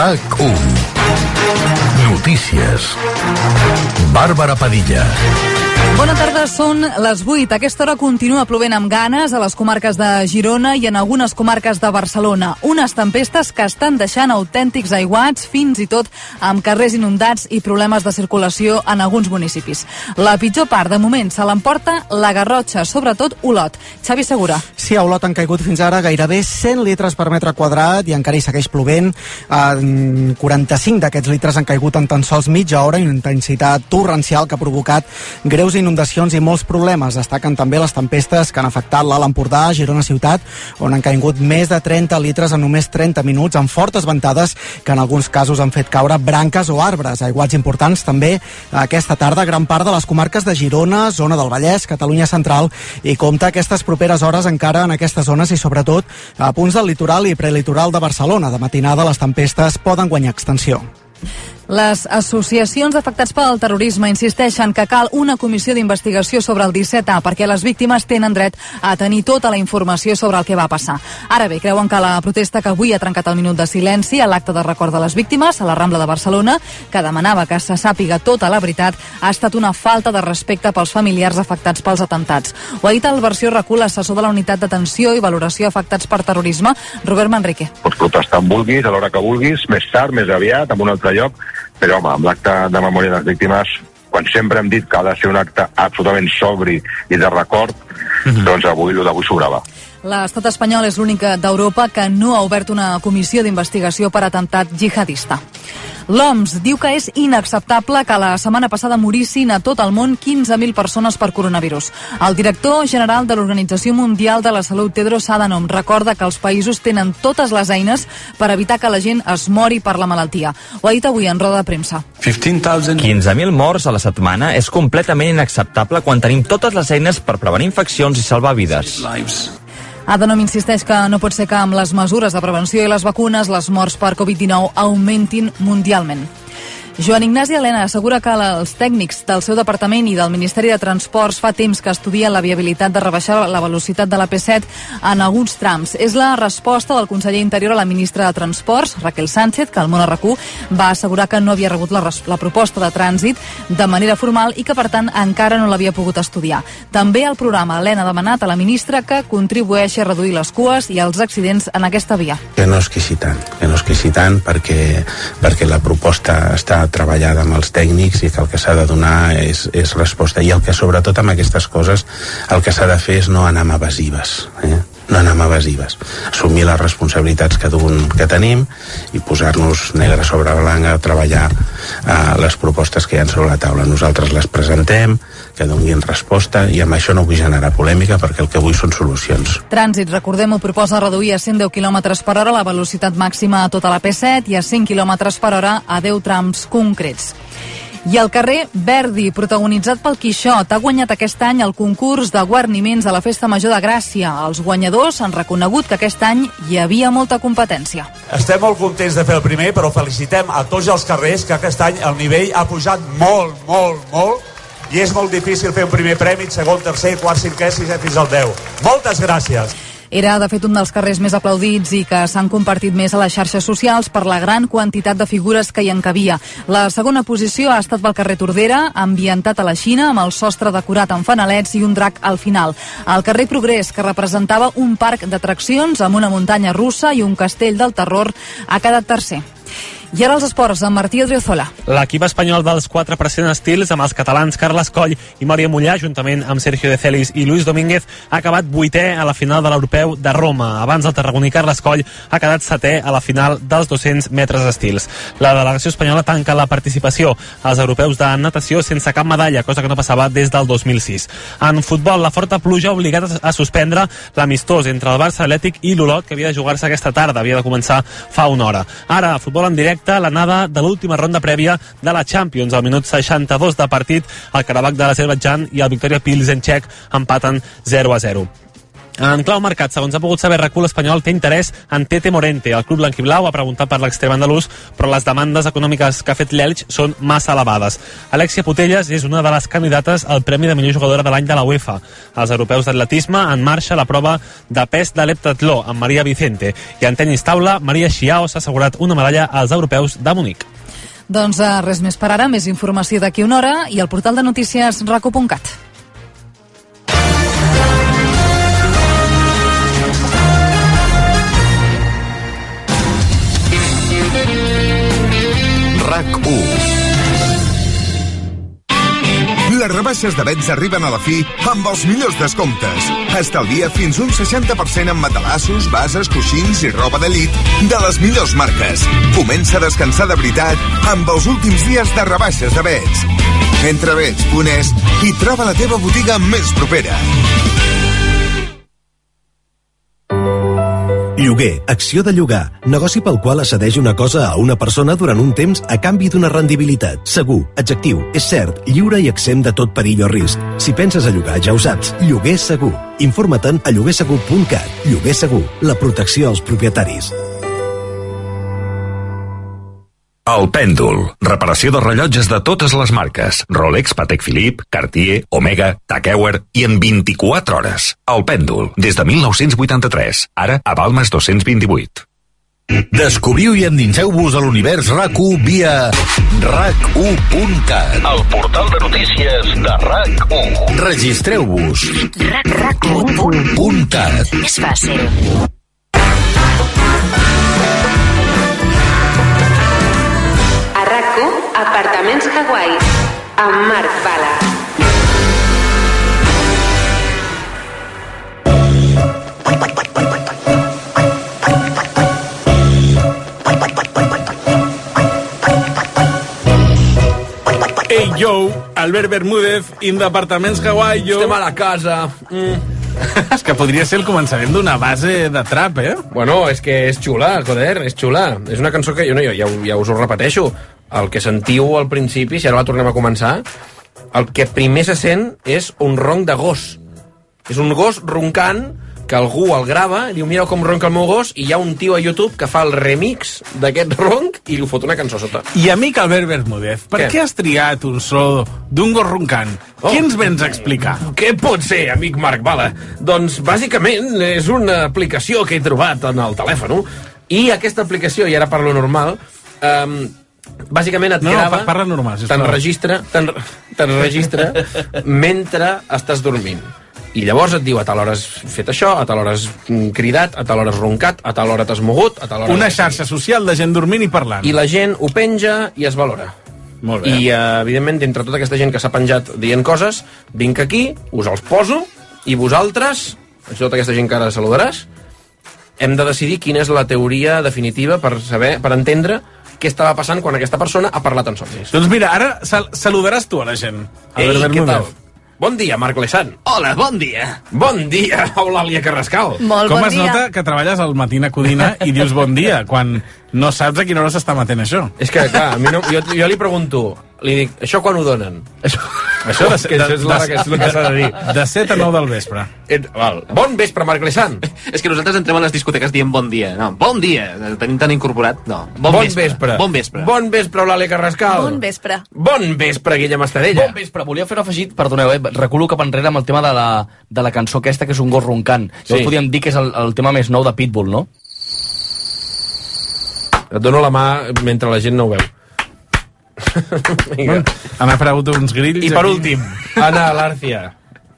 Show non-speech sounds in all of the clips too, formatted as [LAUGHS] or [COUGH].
RAC1 Notícies Bàrbara Padilla Bona tarda, són les 8. A aquesta hora continua plovent amb ganes a les comarques de Girona i en algunes comarques de Barcelona. Unes tempestes que estan deixant autèntics aiguats, fins i tot amb carrers inundats i problemes de circulació en alguns municipis. La pitjor part, de moment, se l'emporta la Garrotxa, sobretot Olot. Xavi Segura. Sí, a Olot han caigut fins ara gairebé 100 litres per metre quadrat i encara hi segueix plovent. En 45 d'aquests litres han caigut en tan sols mitja hora i una intensitat torrencial que ha provocat greus inundacions i molts problemes. Destaquen també les tempestes que han afectat l'Alt Empordà, Girona Ciutat, on han caigut més de 30 litres en només 30 minuts, amb fortes ventades que en alguns casos han fet caure branques o arbres. Aiguats importants també aquesta tarda gran part de les comarques de Girona, zona del Vallès, Catalunya Central i compta aquestes properes hores encara en aquestes zones i sobretot a punts del litoral i prelitoral de Barcelona. De matinada les tempestes poden guanyar extensió. Les associacions afectats pel terrorisme insisteixen que cal una comissió d'investigació sobre el 17A perquè les víctimes tenen dret a tenir tota la informació sobre el que va passar. Ara bé, creuen que la protesta que avui ha trencat el minut de silenci a l'acte de record de les víctimes a la Rambla de Barcelona, que demanava que se sàpiga tota la veritat, ha estat una falta de respecte pels familiars afectats pels atentats. Ho ha dit el versió recul assessor de la unitat d'atenció i valoració afectats per terrorisme, Robert Manrique. Pots protestar on vulguis, a l'hora que vulguis, més tard, més aviat, en un altre lloc, però home, amb l'acte de memòria de les víctimes quan sempre hem dit que ha de ser un acte absolutament sobri i de record, mm -hmm. doncs avui, el d'avui sobrava. L'estat espanyol és l'únic d'Europa que no ha obert una comissió d'investigació per atemptat jihadista. L'OMS diu que és inacceptable que la setmana passada morissin a tot el món 15.000 persones per coronavirus. El director general de l'Organització Mundial de la Salut, Tedros Adhanom, recorda que els països tenen totes les eines per evitar que la gent es mori per la malaltia. Ho ha dit avui en roda de premsa. 15.000 morts a la setmana és completament inacceptable quan tenim totes les eines per prevenir infeccions i salvar vides. Adhanom insisteix que no pot ser que amb les mesures de prevenció i les vacunes les morts per Covid-19 augmentin mundialment. Joan Ignasi Helena assegura que els tècnics del seu departament i del Ministeri de Transports fa temps que estudien la viabilitat de rebaixar la velocitat de la P7 en alguns trams. És la resposta del conseller Interior a la ministra de Transports, Raquel Sánchez, que al món RAC1 va assegurar que no havia rebut la, la proposta de trànsit de manera formal i que, per tant, encara no l'havia pogut estudiar. També el programa Helena ha demanat a la ministra que contribueixi a reduir les cues i els accidents en aquesta via. Que no es queixi tant, que no es queixi tant perquè, perquè la proposta està treballada amb els tècnics i que el que s'ha de donar és, és resposta. I el que sobretot amb aquestes coses el que s'ha de fer és no anar amb evasives eh? no anar amb evasives. Assumir les responsabilitats que, dun, que tenim i posar-nos negre sobre blanc a treballar eh, les propostes que hi ha sobre la taula. Nosaltres les presentem que donin resposta i amb això no vull generar polèmica perquè el que vull són solucions. Trànsit, recordem-ho, proposa reduir a 110 km per hora la velocitat màxima a tota la P7 i a 100 km per hora a 10 trams concrets. I el carrer Verdi, protagonitzat pel Quixot, ha guanyat aquest any el concurs de guarniments a la Festa Major de Gràcia. Els guanyadors han reconegut que aquest any hi havia molta competència. Estem molt contents de fer el primer, però felicitem a tots els carrers que aquest any el nivell ha pujat molt, molt, molt i és molt difícil fer un primer premi, segon, tercer, quart, cinquè, sisè fins al 10. Moltes gràcies. Era, de fet, un dels carrers més aplaudits i que s'han compartit més a les xarxes socials per la gran quantitat de figures que hi encabia. La segona posició ha estat pel carrer Tordera, ambientat a la Xina, amb el sostre decorat amb fanalets i un drac al final. El carrer Progrés, que representava un parc d'atraccions amb una muntanya russa i un castell del terror, ha quedat tercer. I ara els esports, amb Martí Odriozola. L'equip espanyol dels quatre present estils amb els catalans Carles Coll i Maria Mollà, juntament amb Sergio de Celis i Luis Domínguez, ha acabat vuitè a la final de l'Europeu de Roma. Abans el tarragoní Carles Coll ha quedat setè a la final dels 200 metres estils. La delegació espanyola tanca la participació als europeus de natació sense cap medalla, cosa que no passava des del 2006. En futbol, la forta pluja ha obligat a suspendre l'amistós entre el Barça Atlètic i l'Olot, que havia de jugar-se aquesta tarda, havia de començar fa una hora. Ara, futbol en directe directe l'anada de l'última ronda prèvia de la Champions. Al minut 62 de partit, el Karabakh de l'Azerbaidjan i el Victoria Pilsen txec empaten 0 a 0. En clau mercat, segons ha pogut saber RAC1, l'Espanyol té interès en Tete Morente. El club blanquiblau ha preguntat per l'extrem andalús, però les demandes econòmiques que ha fet l'Elx són massa elevades. Alexia Putelles és una de les candidates al Premi de millor jugadora de l'any de la UEFA. Els europeus d'atletisme en marxa la prova de pes de l'heptatló amb Maria Vicente i en tenis taula, Maria Xiao s'ha assegurat una medalla als europeus de Munic. Doncs uh, res més per ara, més informació d'aquí una hora i al portal de notícies raco.cat. RAC1 Les rebaixes de Bets arriben a la fi amb els millors descomptes. Estalvia fins un 60% en matalassos, bases, coixins i roba de llit de les millors marques. Comença a descansar de veritat amb els últims dies de rebaixes de Bets. Entra a Bets.es i troba la teva botiga més propera. Lloguer, acció de llogar, negoci pel qual accedeix una cosa a una persona durant un temps a canvi d'una rendibilitat. Segur, adjectiu, és cert, lliure i exempt de tot perill o risc. Si penses a llogar, ja ho saps, lloguer segur. Informa-te'n a lloguersegur.cat. Lloguer segur, la protecció als propietaris. El Pèndol. Reparació de rellotges de totes les marques. Rolex, Patek Philippe, Cartier, Omega, Tag Heuer i en 24 hores. El Pèndol. Des de 1983. Ara a Balmes 228. Descobriu i endinseu-vos a l'univers RAC1 via RAC1.cat. El portal de notícies de RAC1. Registreu-vos. RAC1.cat. És fàcil. RAC1, Apartaments Hawaii, amb Marc Bala. Ei, yo, Albert Bermúdez, in d'apartaments Hawaii, yo. Estem a la casa. Mm. [LAUGHS] És que podria ser el començament d'una base de trap, eh? Bueno, és que és xula, joder, és xula. És una cançó que jo, no, jo ja, ja us ho repeteixo. El que sentiu al principi, si ara la tornem a començar, el que primer se sent és un ronc de gos. És un gos roncant que algú el grava, diu, mira com ronca el meu gos, i hi ha un tio a YouTube que fa el remix d'aquest ronc i li fot una cançó sota. I amic Albert Bermúdez, per Què? què, has triat un so d'un gos roncant? Oh. Què ens vens a explicar? Què pot ser, amic Marc Bala? Doncs, bàsicament, és una aplicació que he trobat en el telèfon, i aquesta aplicació, i ara parlo normal, um, bàsicament et No, no, grava... pa- parla normal, sisplau. T'enregistra te'n- t'enregistra mentre estàs dormint. I llavors et diu a tal hora has fet això, a tal hora has cridat, a tal hora has roncat, a tal hora t'has mogut, a tal hora... Una xarxa social de gent dormint i parlant. I la gent ho penja i es valora. Molt bé. I, uh, evidentment, d'entre tota aquesta gent que s'ha penjat dient coses, vinc aquí, us els poso, i vosaltres, tota aquesta gent que ara saludaràs, hem de decidir quina és la teoria definitiva per saber, per entendre què estava passant quan aquesta persona ha parlat en somnis. Doncs mira, ara sal saludaràs tu a la gent. Ei, Albert què tal? Bon dia, Marc Lesan. Hola, bon dia. Bon dia, Eulàlia Carrascal. Molt Com bon es dia. nota que treballes al Matina Codina i dius bon dia, quan no saps a quina hora s'està matent això? És que, clar, a mi no, jo, jo li pregunto, li dic, això quan ho donen? Això, Això de- [LAUGHS] que això és, la, de- que és el que s'ha de dir. De 7 a 9 del vespre. Et, val. Bon vespre, Marc Lesan. [LAUGHS] És que nosaltres entrem a les discoteques dient bon dia. No, bon dia. El tenim tan incorporat. No, bon, Bon vespre. vespre. Bon vespre. Bon vespre, Eulàlia Carrascal. Bon vespre. Bon vespre, Guillem Estadella. Bon vespre. Volia fer un afegit, perdoneu, eh? reculo cap enrere amb el tema de la, de la cançó aquesta, que és un gos roncant. Llavors Sí. podríem dir que és el, el tema més nou de Pitbull, no? Et dono la mà mentre la gent no ho veu. [LAUGHS] Vinga. M'ha aparegut uns grills... I per aquí. últim, [LAUGHS] Anna Alàrcia.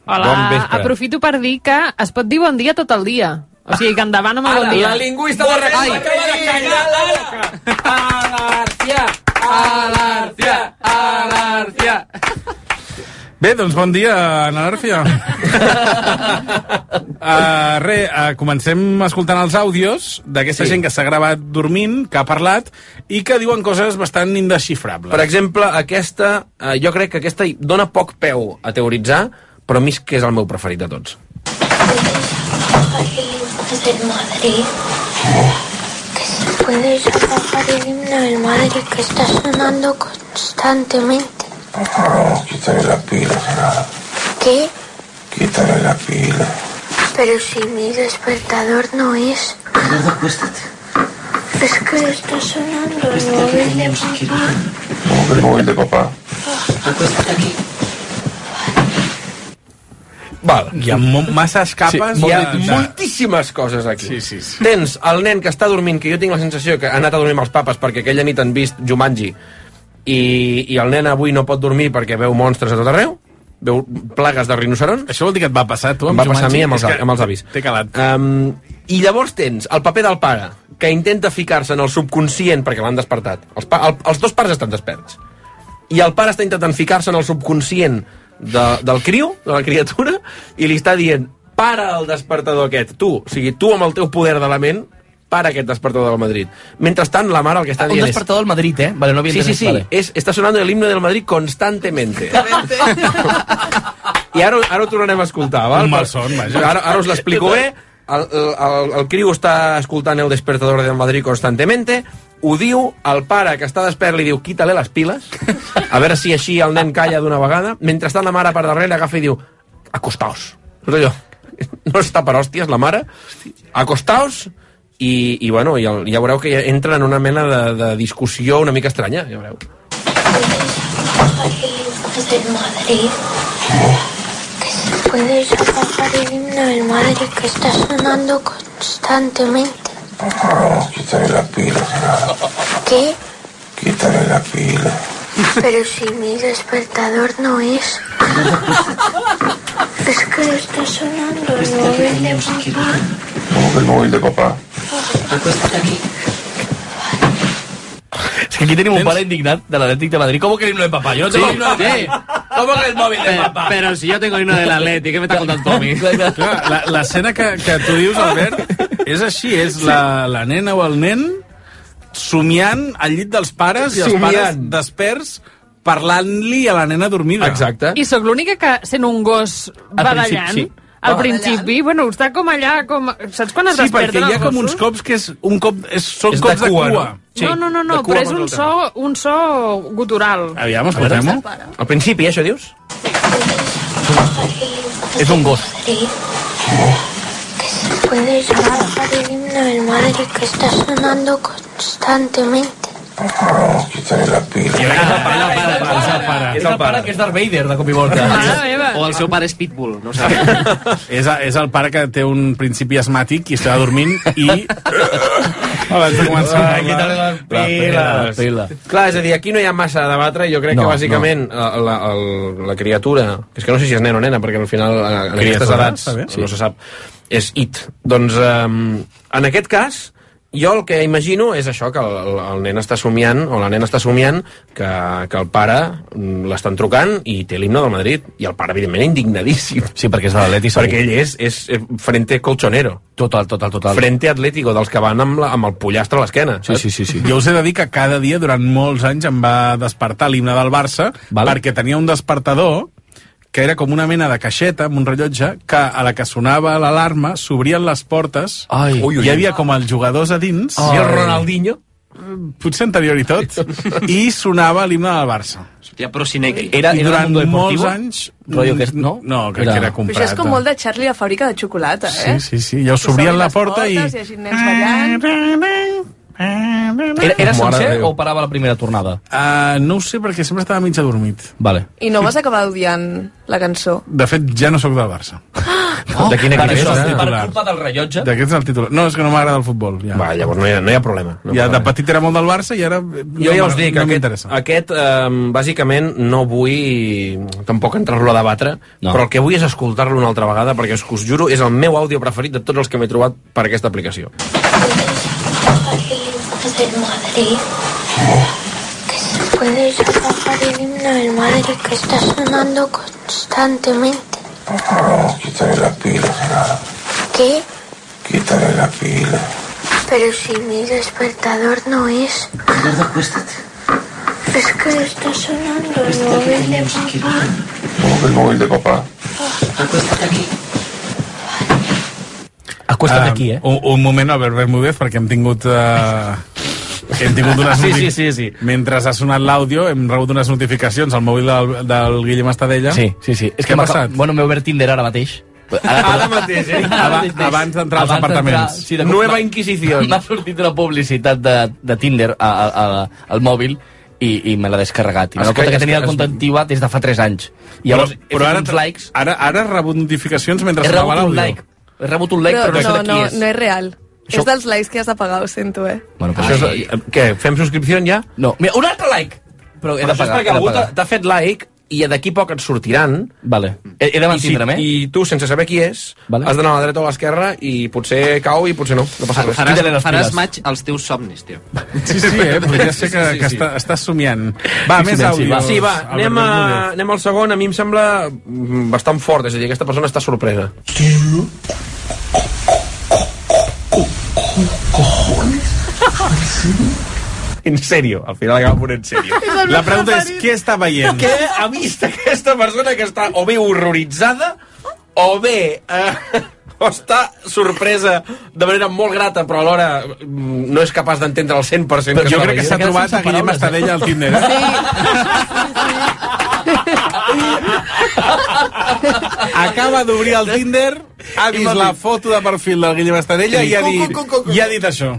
Hola, Bon vespre. aprofito per dir que es pot dir bon dia tot el dia. O sigui, que endavant amb el bon dia. La lingüista de Ai. acaba de callar la boca. Alàrcia, Alàrcia, Alàrcia. Bé, doncs bon dia, García. uh, [LAUGHS] re, uh, comencem escoltant els àudios d'aquesta Sí. gent que s'ha gravat dormint, que ha parlat, i que diuen coses bastant indesxifrables. Per exemple, aquesta, eh, jo crec que aquesta dona poc peu a teoritzar, però a mi és que és el meu preferit de tots. del Madrid. Que se puede apagar el himno del Madrid que está sonando constantemente. Quítale la pila, Gerardo. ¿Qué? Quítale la pila. Pero si mi despertador no es. Eduardo, acuéstate. Es que está sonando el móvil de papá. El móvil de papà. Acuéstate aquí. Val. Hi ha masses capes Sí, hi ha de- moltíssimes coses aquí. Sí, sí, sí. Tens el nen que està dormint, que jo tinc la sensació que ha anat a dormir amb els papes perquè aquella nit han vist Jumanji i, i el nen avui no pot dormir perquè veu monstres a tot arreu, veu plagues de rinocerons. Això vol dir que et va passar tu Em va passar a mi amb els, amb els avis. T'he calat. Um, I llavors tens el paper del pare, que intenta ficar-se en el subconscient perquè l'han despertat. Els, pa el, els dos pares estan desperts. I el pare està intentant ficar-se en el subconscient de, del criu, de la criatura, i li està dient, para el despertador aquest, tu, o sigui, tu amb el teu poder de la ment, para aquest despertador del Madrid. Mentrestant, la mare el que està Un dient és... despertador del Madrid, eh? Vale, no havia Sí, sí, sí, Vale. es, està sonando el himno del Madrid constantemente. [LAUGHS] I ara, ara ho tornarem a escoltar, val? Un malson, vaja. Ara, ara us l'explico bé. El, el, el, el criu està escoltant el despertador del Madrid constantemente, ho diu, el pare que està despert li diu quítale les piles, a veure si així el nen calla d'una vegada, mentrestant la mare per darrere agafa i diu acostaos. És allò, no està per hòsties la mare, acostaos, i, i bueno, ja, ja veureu que entra en una mena de, de discussió una mica estranya, ja veureu. del Madrid. Que se puede apagar el himno del Madrid que está sonando constantemente. Quítale la pila, ¿Qué? quítale la pila. Pero si mi despertador no es. Es que está sonando el móvil de papá. El móvil de papà. Es que aquí tenim un pare indignat de l'Atlètic de Madrid. ¿Cómo que el himno de papá? Yo no tengo Sí, himno de sí. papá. ¿Cómo que el móvil de papá? Pero si yo tengo himno del Atleti, ¿qué me está contando Tommy? Clar, la- L'escena que, que tu dius, Albert, és així, és la, la nena o el nen somiant al llit dels pares i els Somiant. pares desperts parlant-li a la nena dormida. Exacte. I sóc l'única que, sent un gos badallant, sí. Al Ah. principi, bueno, està com allà, com... Saps quan es Sí, perquè desperten hi ha els com uns cops que és un cop, és, són És de cops de cua, cua. no? Sí. no, no, no, no de cua però és un so, un so gutural. Aviam, escoltem-ho. Al principi, això dius? És un gos. Que se puede apagar el himno del Madrid que está sonando constantemente. Quítale la pila. És el pare que és Darth Vader, de cop i volta. O el seu pare és Pitbull, no sé. [LAUGHS] És, és el pare que té un principi asmàtic i està dormint i... [LAUGHS] Abans de començar a quítale la pila. La pila. Clar, és a dir, aquí no hi ha massa a debatre, jo crec No, que bàsicament la, la, el, la criatura, és que no sé si és nen o nena, perquè al final en aquestes Criatura, edats està bé. no se sap, és it. Doncs um, en aquest cas, jo el que imagino és això, que el, el, el nen està somiant, o la nena està somiant, que, que el pare mm, l'estan trucant i té l'himne del Madrid. I el pare, evidentment, indignadíssim. Sí, perquè és de l'Atleti. Perquè ell és, és, és frente colchonero. Total, total, total. Frente atlético, dels que van amb, la, amb el pollastre a l'esquena. Sí, sí, sí, sí. Jo us he de dir que cada dia, durant molts anys, em va despertar l'himne del Barça, Val. perquè tenia un despertador que era com una mena de caixeta amb un rellotge que a la que sonava l'alarma s'obrien les portes Ai. ui, ui, hi havia com els jugadors a dins I el Ronaldinho? potser anterior i tot i sonava l'himne del Barça Hòstia, però Sinegri. Era, i era durant Mundo molts Deportivo? anys Rollo que no? no, crec Era- que era Però comprat això és com molt de Charlie la fàbrica de xocolata, eh? sí, sí, sí, ja us obrien la porta i... I així nens ballant. [LAUGHS] Era, era Mare sencer o parava la primera tornada? Uh, no ho sé perquè sempre estava mig adormit Vale. I no vas acabar odiant la cançó. de fet ja no sóc del Barça [GASPS] Oh, De quin per, equip és, eh? per culpa del rellotge? d'aquest és el titular no, és que no m'agrada el futbol ja. Va, llavors no hi ha, no hi ha problema. No ja de petit era molt del Barça i ara eh, Jo ja us dic, no aquest, aquest eh, bàsicament no vull tampoc entrar-lo a debatre, No. no. però el que vull és escoltar-lo una altra vegada, perquè us, us juro, és el meu àudio preferit de tots els que m'he trobat per aquesta aplicació. Del Madrid. Que se puede apagar el himno del Madrid que está sonando constantemente. Quítale la pila, ¿Qué? quítale la pila. Pero si mi despertador no es. Eduardo, acuéstate. Es que está sonando el móvil de papá. El móvil de papà. Acuéstate aquí. Acuesta't Ah, aquí, eh? Un, un moment, Albert Bermúdez, perquè hem tingut... Uh, hem tingut unes [LAUGHS] Sí, sí, sí, sí. Mentre ha sonat l'àudio, hem rebut unes notificacions al mòbil del, del Guillem Estadella. Sí, sí, sí. És Què que ha passat? Bueno, m'he obert Tinder ara mateix. Ara mateix, eh? [LAUGHS] Aba- abans d'entrar als apartaments. Sí, de Nueva Inquisición. M'ha sortit una publicitat de, de Tinder a, a, a, al mòbil i, i me l'ha descarregat. I Es m'ha compte que- que es tenia el compte activat des de fa 3 anys. I llavors però, però he ara, fet uns likes, ara, ara has rebut notificacions mentre he sonava rebut un l'àudio. like. He rebut un like, Però, però, no, no, sé de qui no, és. no és real. Això- És dels likes que has de pagar, ho sento, eh? Bueno, Això és, què, fem subscripció ja? No, mira, un altre like! Però he Però de això és pagar, perquè algú pagar. t'ha fet like i d'aquí poc et sortiran. Vale. He, he de I, si, mantindre'm, eh? I tu, sense saber qui és, Vale. has d'anar a la dreta o a l'esquerra i potser cau i potser no. No passa res. Faràs, faràs piles. maig als teus somnis, tio. Sí, sí, eh? Podria ser que, Sí, sí, que sí. està, estàs somiant. Va, Sí, més sí, àudios. va. Sí, va, anem, a, anem al segon. A mi em sembla bastant fort, és a dir, aquesta persona està sorpresa. En serio, al final acaba ponent en serio. [LAUGHS] La pregunta és, què està veient? Què ha vist aquesta persona que està o bé horroritzada o bé eh, [LAUGHS] o està sorpresa de manera molt grata però alhora mm, no és capaç d'entendre el 100% Però que jo crec que s'ha trobat a Guillem Estadella al Tinder, eh? Acaba d'obrir el Tinder, ha vist la foto de perfil del Guillem Estadella i ha dit, i ha dit això.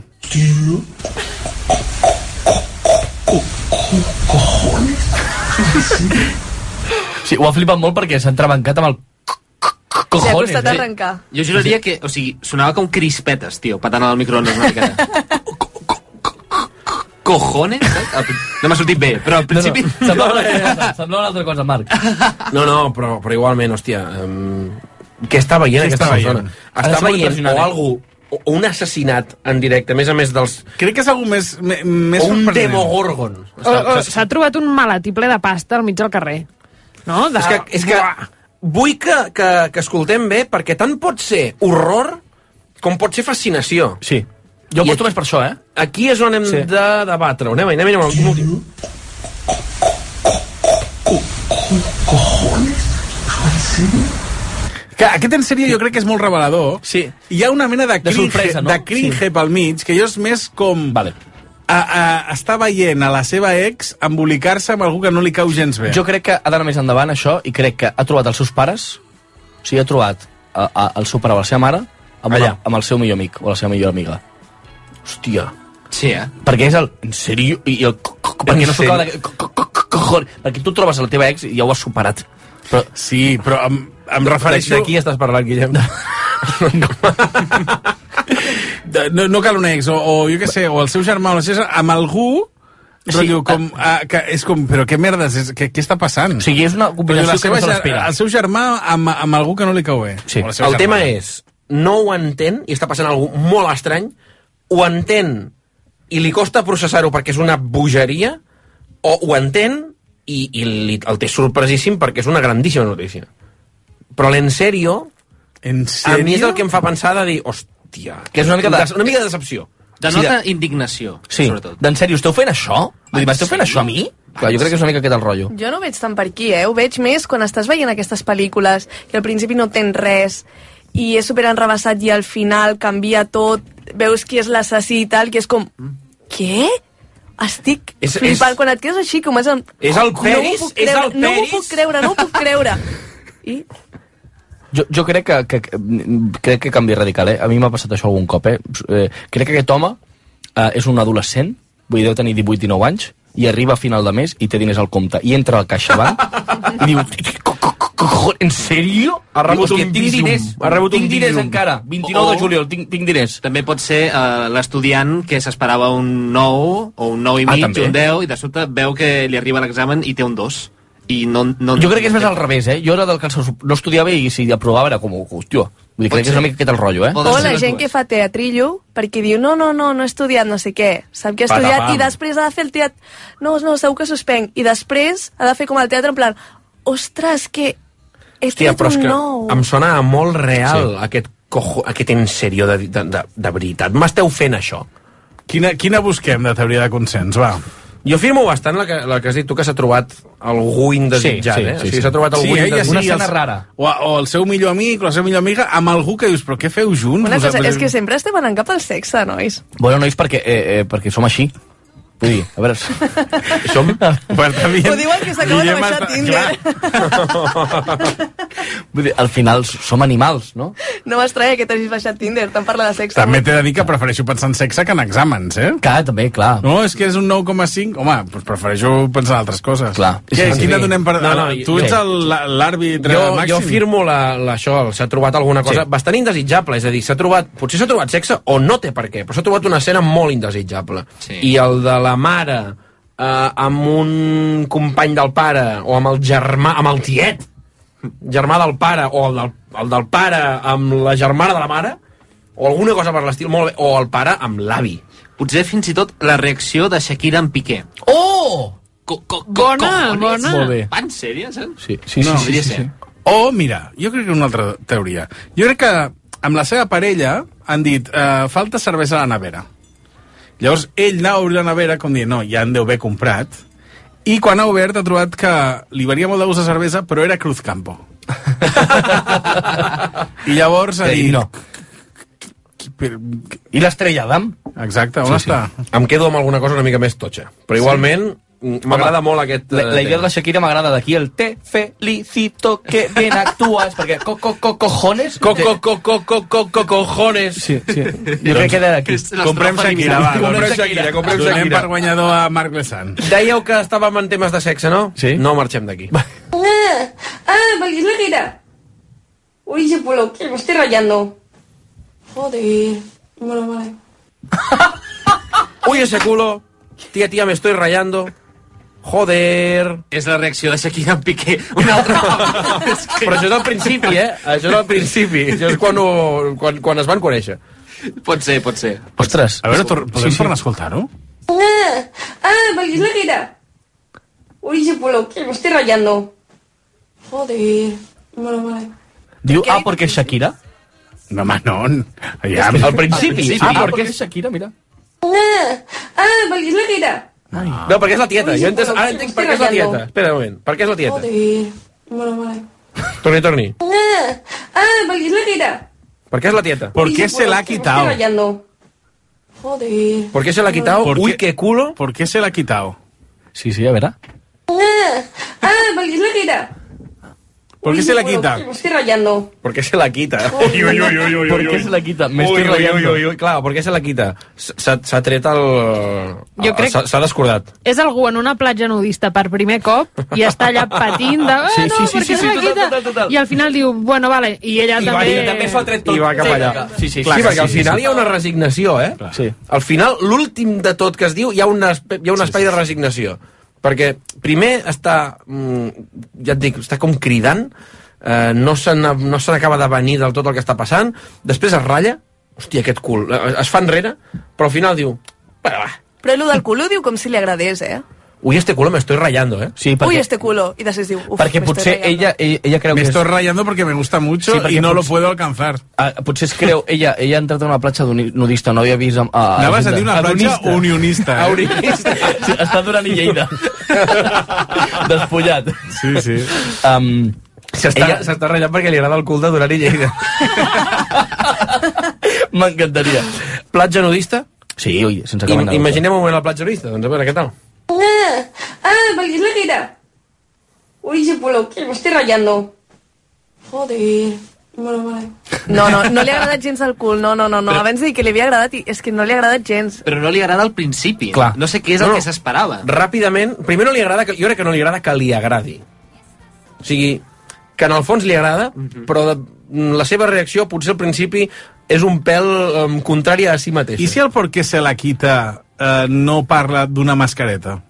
Sí, ho ha flipat molt perquè s'ha entrebancat amb el S'ha cojones. costat eh? arrencar. Jo juraria que, o sigui, sonava com crispetes, tio, patant al microones una miqueta. [LAUGHS] Cojones? saps? No m'ha sortit bé, però al principi... No, no, semblava una altra cosa, semblava una altra cosa, Marc. No, no, però, però igualment, hòstia, um, què està veient Què aquesta està persona? veient? Està veient o eh? algú, o o un assassinat en directe, a més a més dels... Crec que és algú més, més o un demogorgon. S'ha trobat un malatí ple de pasta al mig del carrer. No? De... És que, és que vull que, que, que escoltem bé, perquè tant pot ser horror com pot ser fascinació. Sí. Jo aposto aquí- més per això, eh? Aquí és on hem Sí. sí. de debatre. Anem, anem, anem, anem, anem. Que aquest en sèrie jo crec que és molt revelador. Sí. Hi ha una mena de De cringe, sorpresa, no? de cringe Sí. pel mig, que jo és més com... Vale. A, a, està veient a la seva ex embolicar-se amb algú que no li cau gens bé. Jo crec que ha d'anar més endavant, això, i crec que ha trobat els seus pares, o sigui, ha trobat a, a, el seu pare o la seva mare amb, Allà. una, amb el seu millor amic o la seva millor amiga. Hòstia. Sí, eh? Perquè és el... En sèrio? I el... Perquè no s'ho acaba de... Perquè tu trobes a la teva ex i ja ho has superat. Però, Sí, però em, em refereixo... De qui estàs parlant, Guillem? [LAUGHS] No, no cal un ex, o, o jo què sé, o el seu germà o la seva, amb algú Sí, rotllo, com, ah, que és com, però què merdes, és, què, què està passant? o sigui, és una Rotllo, combinació que no se el seu germà amb, amb algú que no li cau bé. Sí. El tema germana. és, no ho entén, i està passant alguna molt estrany, ho entén i li costa processar-ho perquè és una bogeria, o ho entén i, i li, el té sorpresíssim perquè és una grandíssima notícia. Però l'en sèrio, En a mi és el que em fa pensar de dir, hòstia, Que és una mica de- una mica de decepció. Denota Sí, indignació, Sí, sobretot. d'en sèrio, esteu fent això? Vull dir, m'esteu fent En això a mi? Clar, jo crec que és una mica aquest el rotllo. Jo no ho veig tant per aquí, eh? Ho veig més quan estàs veient aquestes pel·lícules i al principi no tens res i és super enrebaçat i al final canvia tot, veus qui és l'assassí i tal, que és com... Què? Estic És- flipant. és- Quan et quedes així, com és... El... És el no Peris, és creure, el No m'ho Peris. puc creure, no m'ho puc creure. [LAUGHS] I Jo, jo crec que, que, que, crec que canvi radical, eh? A mi m'ha passat això algun cop, eh? eh crec que aquest home eh, és un adolescent, vull dir, deu tenir 18-19 anys, i arriba a final de mes i té diners al compte. I entra al CaixaBank i [LAUGHS] diu... "Co- co- co- co- ¿En sèrio? Ha rebut Diu, "Hòstia, un tinc visum. diners, Ha rebut tinc un diners visum. encara. 29 de O- juliol, tinc, tinc diners. També pot ser uh, l'estudiant que s'esperava un 9 o un 9 i Ah, mig, també. un 10, i de sobte veu que li arriba l'examen i té un 2. I no, no, Jo crec que és més al revés, eh? Jo era del que no estudiava i si aprovava era com, hòstia, vull dir, crec que és una mica aquest el rotllo, eh? O O la gent que fa teatrillo perquè diu, no, no, no, no he estudiat no sé què, sap que ha estudiat i després ha de fer el teatre, no, no, segur que suspenc, i després ha de fer com el teatre en plan, ostres, que he Hòstia, però és que nou. em sona molt real Sí. aquest, cojo, aquest en sèrio de, de, de, de veritat. M'esteu fent això. Quina, quina busquem de teoria de consens, va? Jo firmo bastant la que, la que has dit tu, que s'ha trobat algú indesitjat, Sí, sí, eh? sí, o sigui, sí. s'ha trobat algú Sí, indesitjat. sí, Una escena els- rara. O, o el seu millor amic o la seva millor amiga amb algú que dius, però què feu junts? Una cosa, és que sempre estem anant cap al sexe, nois. Bueno, nois, perquè, eh, eh, perquè som així. Vull dir, a veure... Som... Pues Ho diuen que s'acaba de baixar Tinder. Vull dir, al final som animals, no? No m'estranya que t'hagis baixat Tinder, tant parla de sexe. També t'he de dir que prefereixo pensar en sexe que en exàmens, eh? Clar, també, clar. No, és que és un 9,5. Home, doncs prefereixo pensar en altres coses. Clar. Què, Sí, sí. quina donem per... No, no, tu ets l'àrbitre jo, màxim? jo firmo la, la, això, s'ha trobat alguna cosa Sí. bastant indesitjable, és a dir, s'ha trobat, potser s'ha trobat sexe o no té per què, però s'ha trobat una escena molt indesitjable. Sí. I el de la mare eh, amb un company del pare o amb el germà, amb el tiet, germà del pare, o el del, el del pare amb la germana de la mare, o alguna cosa per l'estil, molt bé, o el pare amb l'avi. Potser fins i tot la reacció de Shakira en Piqué. Oh! Co co co Bona, bona. Molt bé. Va, en sèrio, saps? Sí, sí, No, sí, sí, sí, sí. O, mira, jo crec que una altra teoria. Jo crec que amb la seva parella han dit eh, falta cervesa a la nevera. Llavors ell anava a obrir la nevera com dient, no, ja en deu haver comprat. I quan ha obert ha trobat que li venia molt de gust de cervesa, però era Cruzcampo. [LAUGHS] I llavors ha dit... No. I l'estrella d'Am? Exacte, on Sí, sí. està? Em quedo amb alguna cosa una mica més totxa. Però igualment, m'agrada molt aquest... La, eh, la idea de la Shakira m'agrada d'aquí, el te felicito que ben actúas, perquè co, co, co, cojones... Co, co, co, co, co, co, co, cojones. Sí, sí. [LAUGHS] Jo crec que queda d'aquí. Comprem Shakira, va. Comprem Shakira, comprem Donem Shakira. per guanyador a Marc Lesan. Dèieu que estàvem en temes de sexe, no? Sí. No marxem d'aquí. Ah, ah, porque es la. Uy, ese polo, que me estoy rayando. Joder. Bueno, vale. [LAUGHS] Uy, ese culo. Tía, tía, me estoy rayando. Joder. És la reacció de Shakira en Piqué. Una altra [LAUGHS] vegada. És que- Però això és al principi, eh? Això és al principi. Això és quan, ho, quan, quan es van conèixer. Pot ser, pot ser. Ostres. A veure, tor- podem Sí, sí. tornar a escoltar-ho? Ah, ah, porque es la. Uy, ese polo, que me estoy rayando. Joder. Bueno, vale. Diu, ah, perquè és Shakira? No, home, no. Ja, Al principi. Ah, Ah, perquè perquè... és Shakira, mira. Ah, ah, porque es la que era. No, perquè és la tieta. Jo entenc, ara entenc per què és la tieta. Espera un moment. Per què és la tieta? Joder. Bueno, vale. Torni, torni. Ah, ah, porque es la era. Per què és la tieta? ¿Por Uy, qué se la ha quitado? estoy rayando. Joder. ¿Por qué se la ha quitado? ¿Por Uy, qué? culo. ¿Por qué se la ha quitado? Sí, sí, a veure. Ah, ah, porque es la era. ¿Por qué Uy, se la quita? me estoy rayando. ¿Por qué se la quita? Uy, uy, uy, uy, ¿Por qué se la quita? Me estoy rayando. ui, ui, clar, per què se la quita? S'ha s'ha tret el... Jo crec- S'ha descordat. És algú en una platja nudista per primer cop i està allà patint de... Ah, Sí, sí, sí, sí, sí, total, total, total. I al final diu, bueno, vale, i ella I també... i també s'ho ha tret tot. I va cap Sí, allà. sí, sí, Clar, sí, perquè sí, al sí, final sí. hi ha una resignació, eh? Sí. Al final, l'últim de tot que es diu, hi ha, una, hi ha un espai de resignació. Perquè primer està, mm, ja et dic, està com cridant, eh, no se n'a- no n'acaba de venir del tot el que està passant, després es ratlla, hòstia, aquest cul, eh, es fa enrere, però al final diu, bueno, va, Però el del culo diu com si li agradés, eh? Uy, este culo me estoy rayando, eh? Sí, Uy, perquè, este culo. I després diu, uf, perquè me potser ella, ella, ella creu Me que és... estoy rayando porque me gusta mucho Sí, y no lo potser- puedo alcanzar. Ah, potser es creu, ella, ella ha entrat a una platja nudista, no havia vist... A, a, Anaves a dir una platja unionista. Eh? [LAUGHS] unionista. Sí, està durant i Lleida. [LAUGHS] Despullat. Sí, sí. Um, S'està Ella- ella... ratllant perquè li agrada el cul de Duran i Lleida. [LAUGHS] M'encantaria. Platja nudista? Sí, ui, sense cap I, imaginem un moment la platja nudista, doncs a veure què tal. Ah, ah, porque es la que era. Uy, ese polo, que me estoy rayando. Joder. Bueno, vale. No, no, no li ha agradat gens el cul, no, no, no, no. Però- Abans de dir que li havia agradat, i és que no li ha agradat gens. Però no li agrada al principi. Clar. No sé què és el No, no. que s'esperava. Ràpidament, primer no li agrada, que, jo crec que no li agrada que li agradi. O sigui, que en el fons li agrada, però de, la seva reacció potser al principi és un pèl um, contrari a si mateixa. ¿Y si el por qué se la quita eh, no parla d'una mascareta?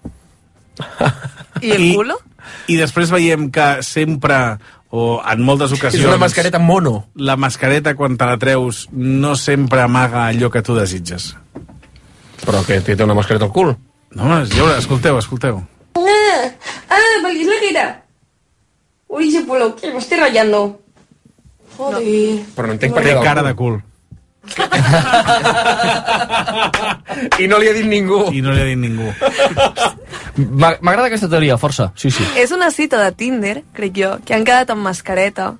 I el I- culo? I després veiem que sempre, o en moltes ocasions... És una mascareta mono. La mascareta, quan te la treus, no sempre amaga allò que tu desitges. Però que té una mascareta al cul. No, és lleure, escolteu, escolteu. Ah, ah, porque es la que era. Uy, ese polo, que me estoy rayando. Joder. Però no entenc per Té què del cara cul. de cul. I no li ha dit ningú. I no li ha dit ningú. M'agrada aquesta teoria, força. Sí, sí. És una cita de Tinder, crec jo, que han quedat amb mascareta.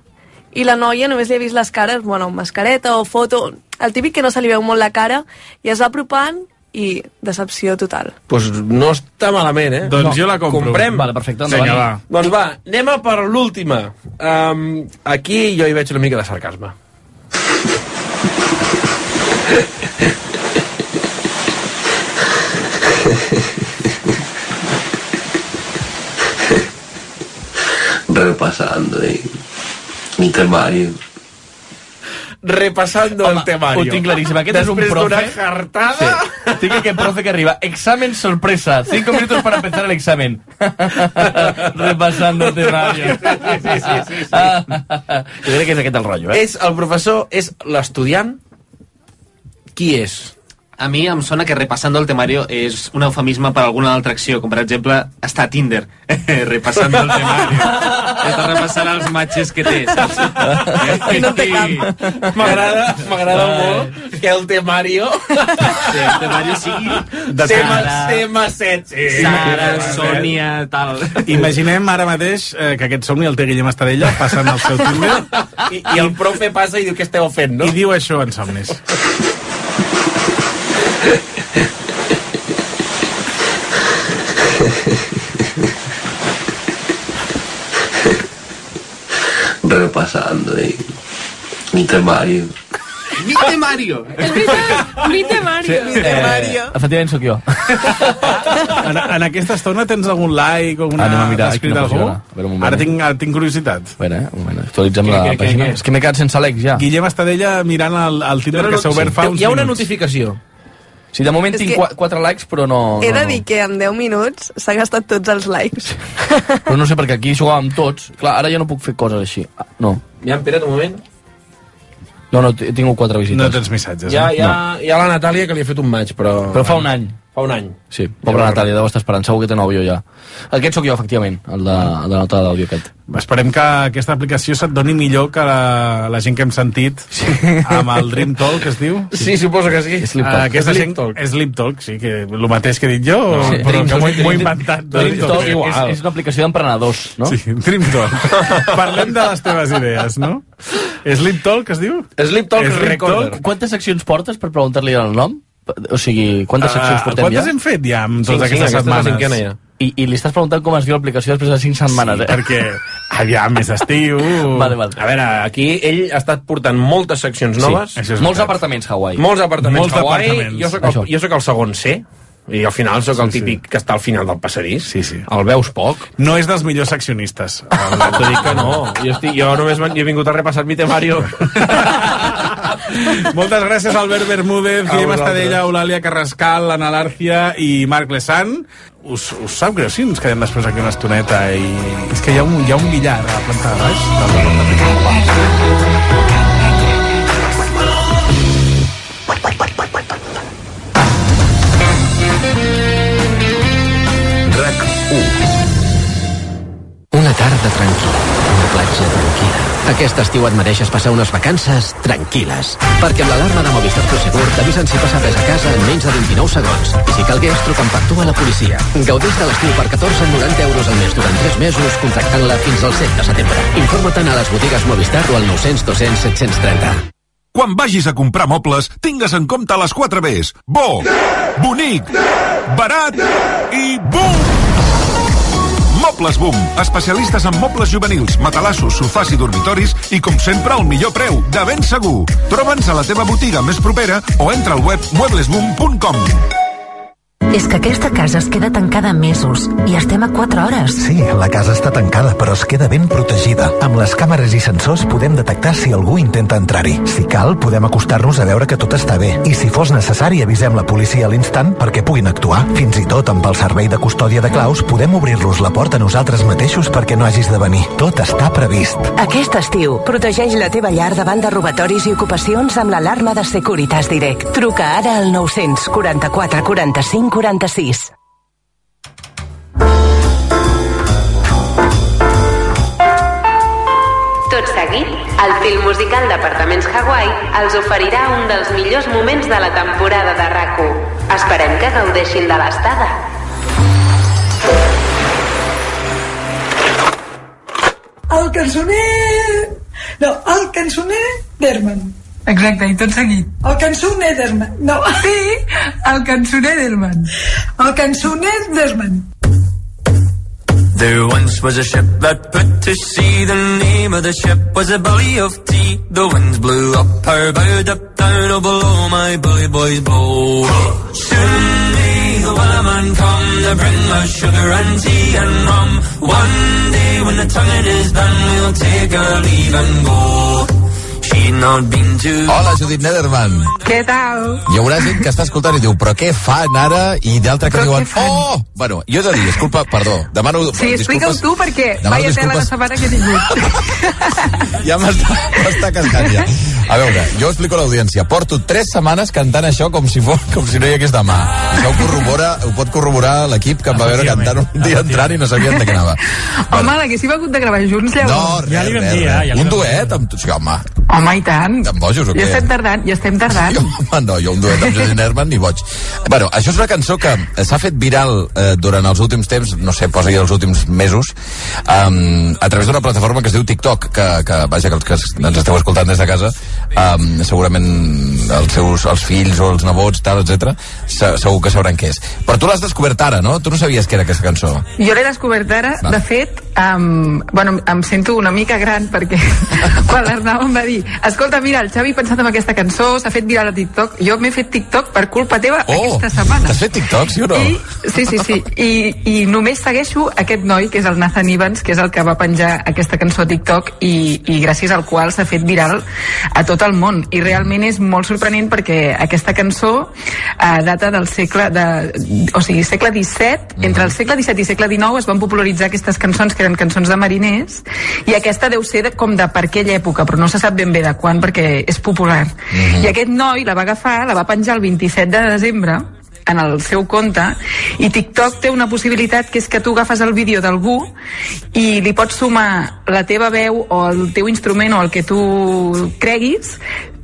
I la noia només li ha vist les cares, bueno, amb mascareta o foto, el típic que no se li veu molt la cara, i es va apropant i decepció total. Pues no està malament, eh? Doncs no. jo la compro. Comprem? Vale, perfecte, Vinga, endavant. va. Doncs va, anem a per l'última. Um, aquí jo hi veig una mica de sarcasme. Repasando eh, mi temario. Repassando Home, el temario. ho tinc claríssim. Aquest és un Després profe... d'una jartada... Sí. Tinc aquest profe que arriba. Examen sorpresa. Cinco minutos para empezar el examen. [LAUGHS] Repasando temario. Sí, sí, sí, sí, sí. [LAUGHS] Jo crec que és aquest el rotllo, eh? És el professor, és l'estudiant. Qui és? A mi em sona que repassando el temario és un eufemisme per alguna altra acció, com per exemple estar a Tinder, [LAUGHS] repassando el temario. Està repassant els matches que té, saps? [LAUGHS] I no té cap. M'agrada, m'agrada molt que el temario... Sí, el temario sigui [LAUGHS] De tema, Sara. tema 7. Sí. Sara, Sònia, tal. Imaginem ara mateix eh, que aquest somni el té Guillem Estadella passant al seu Tinder I, I el profe passa i diu què esteu fent, no? i diu això en somnis. Repasando eh, mi temario. Mi temario! És veritat, mi temario. Eh, efectivament sóc jo. [LAUGHS] En, en aquesta estona tens algun like o alguna Anem a mirar, escrit quina algú? funciona. A veure, un moment, Ara tinc, ara tinc curiositat. A veure, eh, un moment, actualitzem Què, la què, què, pàgina. què? És que m'he quedat sense l'ex ja. Guillem Estadella mirant el, el Tinder que s'ha obert fa uns Hi ha una minuts. notificació. Sí, de moment És tinc que- qua- quatre likes, però no... He no, de no. dir que en 10 minuts s'ha gastat tots els likes. Però no sé, perquè aquí jugàvem tots. Clar, ara ja no puc fer coses així. Ah, No, Ja, espera't un moment. no, no, he tingut quatre visites. No tens missatges, Hi ha, eh? hi, ha, hi ha la Natàlia que li ha fet un maig, però... Però fa un any. Fa un any. Sí, pobra Natàlia, deu estar esperant. Segur que té nòvio ja. Aquest sóc jo, efectivament, el de, el de nota d'àudio aquest. Esperem que aquesta aplicació se't doni millor que la, la gent que hem sentit sí. amb el Dream Talk, que es diu. Sí, suposo que sí. Sleep Ah, Talk. aquesta Sleep gent, Talk. Sleep Talk, sí, que el mateix que he dit jo, No, sí, però Dream que m'ho he- Talk, he Dream- inventat. Dream Talk és, igual. és una aplicació d'emprenedors, no? Sí, Dream Talk. [LAUGHS] Parlem de les teves idees, no? Sleep Talk, es diu? Sleep Talk Sleep Recorder. Talk. Quantes seccions portes per preguntar-li el nom? O sigui, quantes seccions Ah, portem quantes ja? hem fet ja amb Cinc, totes cinc, aquestes aquesta la setmanes? cinquena ja. I, I li estàs preguntant com es diu l'aplicació després de 5 setmanes, Sí, eh? perquè aviam, és estiu... [LAUGHS] Vale, vale. A veure, aquí ell ha estat portant moltes seccions noves, Sí, és molts apartaments Hawaii. molts apartaments Molts Hawaii, apartaments. jo sóc, el, Això. jo sóc el segon C, i al final sóc el Sí, sí. típic que està al final del passadís. Sí, sí. El veus poc. No és dels millors seccionistes. [LAUGHS] T'ho dic que no. Jo, estic, jo només he vingut a repassar mi temario. [LAUGHS] Moltes gràcies, Albert Bermúdez, Guillem. Estadella, Eulàlia Carrascal, Ana Lárcia i Marc Lesan. Us, us sap greu si ens quedem després aquí una estoneta i... És que hi ha un, hi ha un billar a la planta de baix. de la planta de baix. Tarda tranquil·la, una platja tranquil·la. Aquest estiu et mereixes passar unes vacances tranquil·les. Perquè amb l'alarma de Movistar Prosegur t'avisen si passa res a casa en menys de 29 segons. I si calgués, truquen per tu a la policia. Gaudeix de l'estiu per 14,90 euros al mes durant 3 mesos, contractant-la fins al 7 de setembre. Informa-te'n a les botigues Movistar o al 900 200 730. Quan vagis a comprar mobles, tingues en compte les 4 Bs. Bo, bonic, barat i BUM! Mobles Boom, especialistes en mobles juvenils, matalassos, sofàs i dormitoris i, com sempre, al millor preu, de ben segur. Troba'ns a la teva botiga més propera o entra al web mueblesboom.com. És que aquesta casa es queda tancada mesos i estem a 4 hores. Sí, la casa està tancada, però es queda ben protegida. Amb les càmeres i sensors podem detectar si algú intenta entrar-hi. Si cal, podem acostar-nos a veure que tot està bé. I si fos necessari, avisem la policia a l'instant perquè puguin actuar. Fins i tot amb el servei de custòdia de claus podem obrir-los la porta nosaltres mateixos perquè no hagis de venir. Tot està previst. Aquest estiu, protegeix la teva llar davant de robatoris i ocupacions amb l'alarma de Securitas Direct. Truca ara al 944 45 46. Tot seguit, el film musical d'Apartaments Hawaii els oferirà un dels millors moments de la temporada de rac Esperem que gaudeixin de l'estada. El cançoner... No, el cançoner d'Herman. Exacte, i tot seguit. El cançoner d'Ederman. No. Sí, el cançoner d'Ederman. El cançoner d'Ederman. There once was a ship that put to sea. The name of the ship was a belly of tea. The winds blew up her bow, up down, oh below my bully boys blow. Soon may the wellerman come to bring us sugar and tea and rum. One day when the tonguing is done, we'll take our leave and go. Hola, Judit Nederman. Què tal? Hi haurà gent que està escoltant i diu, però què fan ara? I d'altre que diuen, oh! Bueno, jo he de dir, disculpa, perdó, demano Sí, explica-ho disculpes. tu perquè vaya tela de disculpes. setmana que he tingut. [LAUGHS] Ja m'està m'està cascant ja. A veure, jo explico a l'audiència. Porto tres setmanes cantant això com si, fos, com si no hi hagués demà. Això ho, corrobora, ho pot corroborar l'equip que em va veure cantant un dia entrant i no sabien de què anava. Home, l'haguéssim hagut de gravar junts, No, llavors. res, res, res. Un duet amb tu, sí, home. Home, i tant. Amb bojos o Ja què? estem tardant, ja estem tardant. Home, no, jo un duet amb Judit Nerman ni boig. Bueno, això és una cançó que s'ha fet viral eh, durant els últims temps, no sé, posa els últims mesos, um, a través d'una plataforma que es diu TikTok, que, que vaja, que els que ens esteu escoltant des de casa, um, segurament els seus els fills o els nebots, tal, etc segur que sabran què és. Però tu l'has descobert ara, no? Tu no sabies què era aquesta cançó. Jo l'he descobert ara, de fet, um, bueno, em sento una mica gran perquè [LAUGHS] quan l'Arnau em va dir escolta, mira, el Xavi pensat en aquesta cançó, s'ha fet viral a TikTok, jo m'he fet TikTok per culpa teva Oh, aquesta setmana. t'has fet TikTok, sí o no? I, sí, sí, sí. I, I només segueixo aquest noi, que és el Nathan Evans, que és el que va penjar aquesta cançó a TikTok i, i gràcies al qual s'ha fet viral a tot el món. I realment és molt sorprenent perquè aquesta cançó eh, data del segle de, o sigui, segle XVII, entre el segle XVII i segle XIX es van popularitzar aquestes cançons que eren cançons de mariners i aquesta deu ser de, com de per aquella època, però no se sap ben bé de quan perquè és popular. Mhm. I aquest noi la va agafar, la va penjar el 27 de desembre en el seu compte i TikTok té una possibilitat que és que tu agafes el vídeo d'algú i li pots sumar la teva veu o el teu instrument o el que tu creguis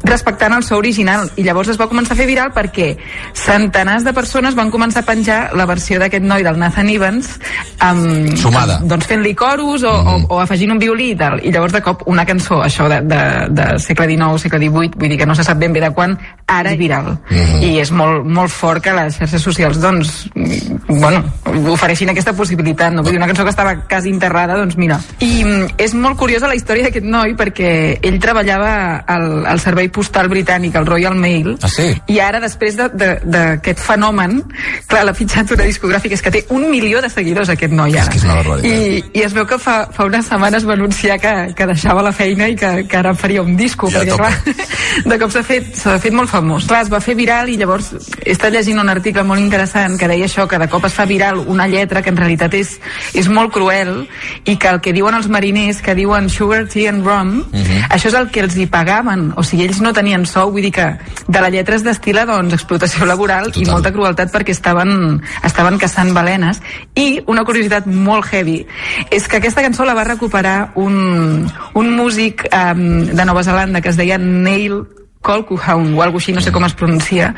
respectant el so original. I llavors es va començar a fer viral perquè centenars de persones van començar a penjar la versió d'aquest noi del Nathan Evans amb, Sumada. amb, doncs fent-li coros o, o, o afegint un violí i tal. I llavors de cop una cançó això de, de, de segle XIX, segle XVIII vull dir que no se sap ben bé de quan ara és viral. I és molt, molt fort que les xarxes socials doncs mm, bueno, ofereixin aquesta possibilitat no? vull dir, una cançó que estava quasi enterrada doncs mira, i mm, és molt curiosa la història d'aquest noi perquè ell treballava al, al servei postal britànic, el Royal Mail Ah, sí? i ara després de- de- d'aquest fenomen clar, l'ha fitxat una discogràfica és que té un milió de seguidors aquest noi ara És que és una barbaritat. i, i es veu que fa, fa unes setmanes va anunciar que, que deixava la feina i que, que ara faria un disco Ja perquè clar, [LAUGHS] de cop s'ha fet, fet molt famós clar, es va fer viral i llavors he estat llegint un article molt interessant que deia això, que de cop es fa viral una lletra que en realitat és, és molt cruel i que el que diuen els mariners que diuen sugar, tea and rum Mhm. això és el que els hi pagaven. O sigui, ells no tenien sou, vull dir que de la lletra es destila doncs, explotació laboral i molta crueltat perquè estaven, estaven caçant balenes. I una curiositat molt heavy és que aquesta cançó la va recuperar un, un músic um, de Nova Zelanda que es deia Neil Colquhoun o alguna així, no sé com es pronuncia,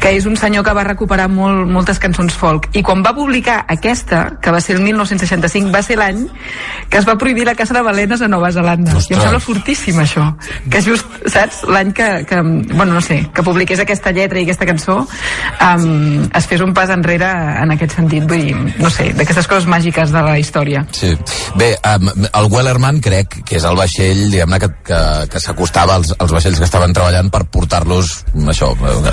que és un senyor que va recuperar molt, moltes cançons folk. I quan va publicar aquesta, que va ser el 1965, va ser l'any que es va prohibir la caça de balenes a Nova Zelanda. I em sembla fortíssim, això. Que just, saps, l'any que, que, bueno, no sé, que publiqués aquesta lletra i aquesta cançó, um, es fes un pas enrere en aquest sentit. Vull dir, no sé, d'aquestes coses màgiques de la història. Sí. Bé, um, el Wellerman crec que és el vaixell, diguem-ne, que, que, que s'acostava als, als vaixells que estaven treballant per portar-los, això,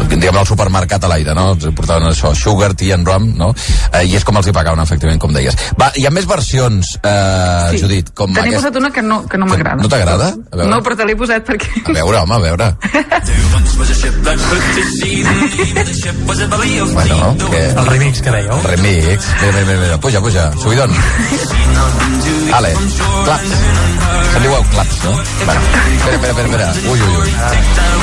diguem-ne, al supermercat a l'aire, no? Els portaven això, sugar, tea and rum, no? Eh, I és com els hi pagaven, efectivament, com deies. Va, hi ha més versions, eh, Sí. Judit, com Te n'he aquesta. posat una que no, que no m'agrada. No t'agrada? No, però te l'he posat perquè... A veure, home, a veure. Bueno, què? El remix que dèieu. Remix. Bé, bé, bé, bé. Puja, puja. Subidon. Ale, claps. Se'n diu claps, no? Bueno, espera, espera, espera, espera. Ui, ui, ui.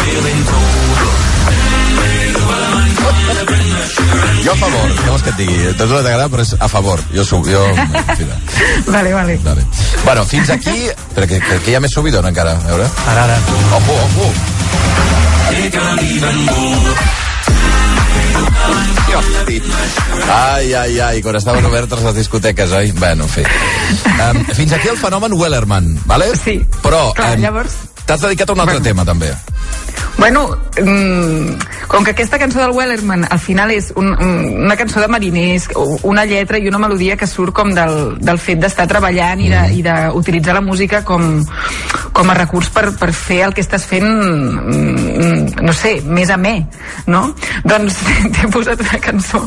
Jo a favor, què vols que et digui? Tot no t'agrada, però és a favor. Jo sub, jo... Mira. [LAUGHS] Vale, vale. Vale. Bueno, fins aquí... Però que, que, que hi ha més subidon encara, a veure. Ara, ara. Ojo, ojo. Ai, ai, ai, quan estaven obertes les discoteques, oi? Bueno, en fi. Um, fins aquí el fenomen Wellerman, vale? Sí. Però Clar, em, llavors- t'has dedicat a un altre tema, també. Bueno, mm, com que aquesta cançó del Wellerman al final és un, un, una cançó de mariners, una lletra i una melodia que surt com del, del fet d'estar treballant i de- i d'utilitzar la música com, com a recurs per, per fer el que estàs fent, mm, no sé, més amè, no? Doncs [LAUGHS] t'he posat una cançó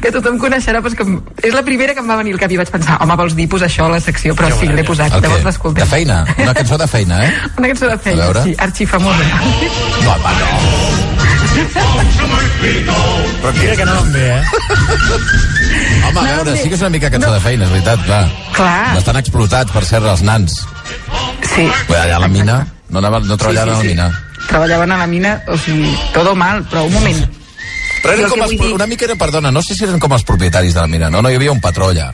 que tothom coneixerà, però és, que és la primera que em va venir al cap i vaig pensar, home, vols dir posar això a la secció? Però sí, l'he posat, llavors l'escoltem. De feina? Una cançó de feina, eh? Una cançó de A feina, sí, arxifamosa. No, home, no. Però Mira que anaven bé, eh? [LAUGHS] Home, a veure, sí que és una mica cançó de feina, és veritat, clar. Clar. Estan explotats, per cert, els nans. Sí. Però allà a la mina, no, anaven, no treballaven Sí, sí, a la mina. Treballaven a la mina, o sigui, todo mal, però un moment. Però eren com els, una mica era, perdona, no sé si eren com els propietaris de la mina, no? No hi havia un patró allà.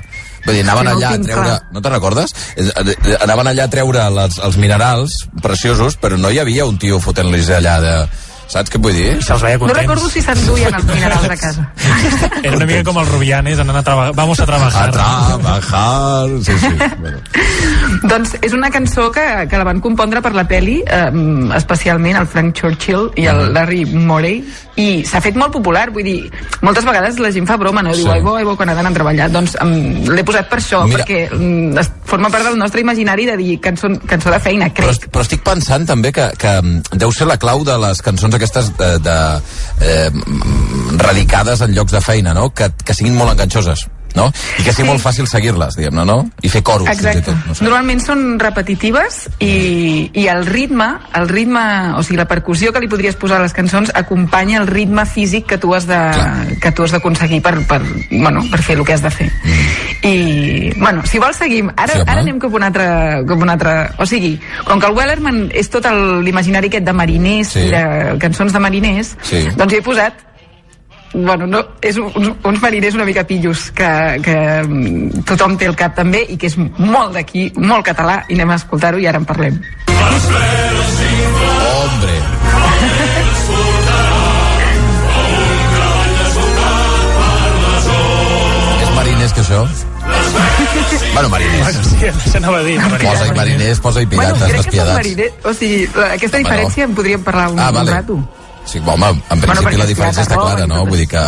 Vull dir, anaven Sí, no ho allà a treure... clar. No te'n recordes? Eh, eh, Anaven allà a treure les, els minerals preciosos, però no hi havia un tio fotent-los allà de... Saps què vull dir? Se'ls veia No recordo si s'enduien els minerals a casa. [LAUGHS] Era una mica com els rubianes, anant a treballar. Vamos a trabajar. A trabajar... Sí, sí. Bueno. doncs és una cançó que, que la van compondre per la peli, eh, especialment el Frank Churchill i el Larry Morey, i s'ha fet molt popular, vull dir, moltes vegades la gent fa broma, no? Diu, Sí. ai bo, ai bo, quan d'anar a treballar. Doncs um, l'he posat per això, Mira. perquè um, es forma part del nostre imaginari de dir cançó, cançó de feina, Però, crec. però estic pensant també que, que mm, deu ser la clau de les cançons aquestes de, de eh, radicades en llocs de feina, no? Que, que siguin molt enganxoses, no? I que sigui Sí. molt fàcil seguir-les, diguem-ne, no? I fer coros, fins i Exacte. tot. No sé. Normalment són repetitives i, i el ritme, el ritme, o sigui, la percussió que li podries posar a les cançons acompanya el ritme físic que tu has de, que tu has d'aconseguir per, per, bueno, per fer el que has de fer. I, bueno, si vols seguim. Ara, Sí, home. ara anem cap a un altre, cap a un altre... O sigui, com que el Wellerman és tot l'imaginari aquest de mariners Sí. de cançons de mariners, Sí. doncs hi he posat bueno, no, és uns, uns mariners una mica pillos que, que mm, tothom té el cap també i que és molt d'aquí, molt català i anem a escoltar-ho i ara en parlem Hombre. És mariners, que això? bueno, mariners. Bueno, sí, això anava a dir. Posa-hi mariners, posa-hi pirates, bueno, crec que són despiadats. mariners o sigui, la- aquesta Bueno. diferència en podríem parlar un, Ah, vale. un rato Sí, home, en principi perquè la diferència està clara, no? Vull dir que,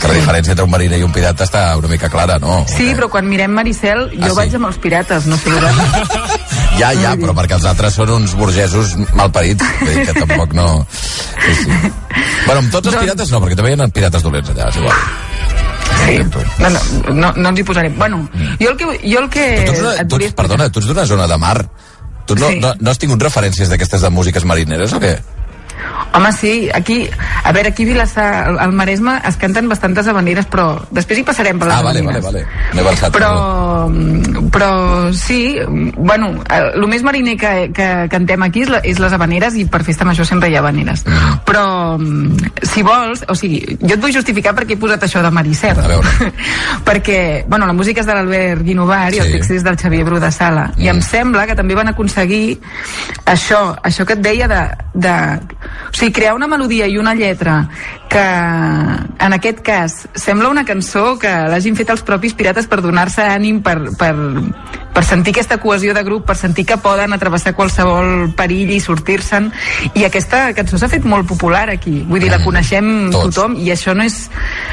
que la diferència entre un mariner i un pirata està una mica clara, no? sí, però quan mirem Maricel jo Ah, sí? vaig amb els pirates no sé. [LAUGHS] Ja, ja, però perquè els altres són uns burgesos malparits, vull dir que tampoc no... Sí, sí. Bueno, amb tots els Doncs- pirates no, perquè també hi ha pirates dolents allà, és igual. sí. no, no, no, no ens hi posarem bueno, jo el que, jo el que Tu ets una, et tu perdona, tu ets d'una zona de mar. Tu no, Sí. no, no has tingut referències d'aquestes de músiques marineres o què? Home, sí, aquí, a veure, aquí a Vilassar, al- Maresme, es canten bastantes habaneres, però després hi passarem per les Ah, vale, vale, habaneres. vale. M'he avançat. Però, però sí, bueno, el més mariner que, que cantem aquí és, la, és les habaneres i per festa major sempre hi ha habaneres. Mm. Però, si vols, o sigui, jo et vull justificar perquè he posat això de Maricel. A veure. [LAUGHS] perquè, bueno, la música és de l'Albert Guinovar i el Sí. text és del Xavier Bru de Sala. I em sembla que també van aconseguir això, això que et deia de, de... O sigui, crear una melodia i una lletra que, en aquest cas, sembla una cançó que l'hagin fet els propis pirates per donar-se ànim, per, per, per sentir aquesta cohesió de grup, per sentir que poden atravessar qualsevol perill i sortir-se'n. I aquesta cançó s'ha fet molt popular aquí. Vull dir, la coneixem Tots. tothom i això no és,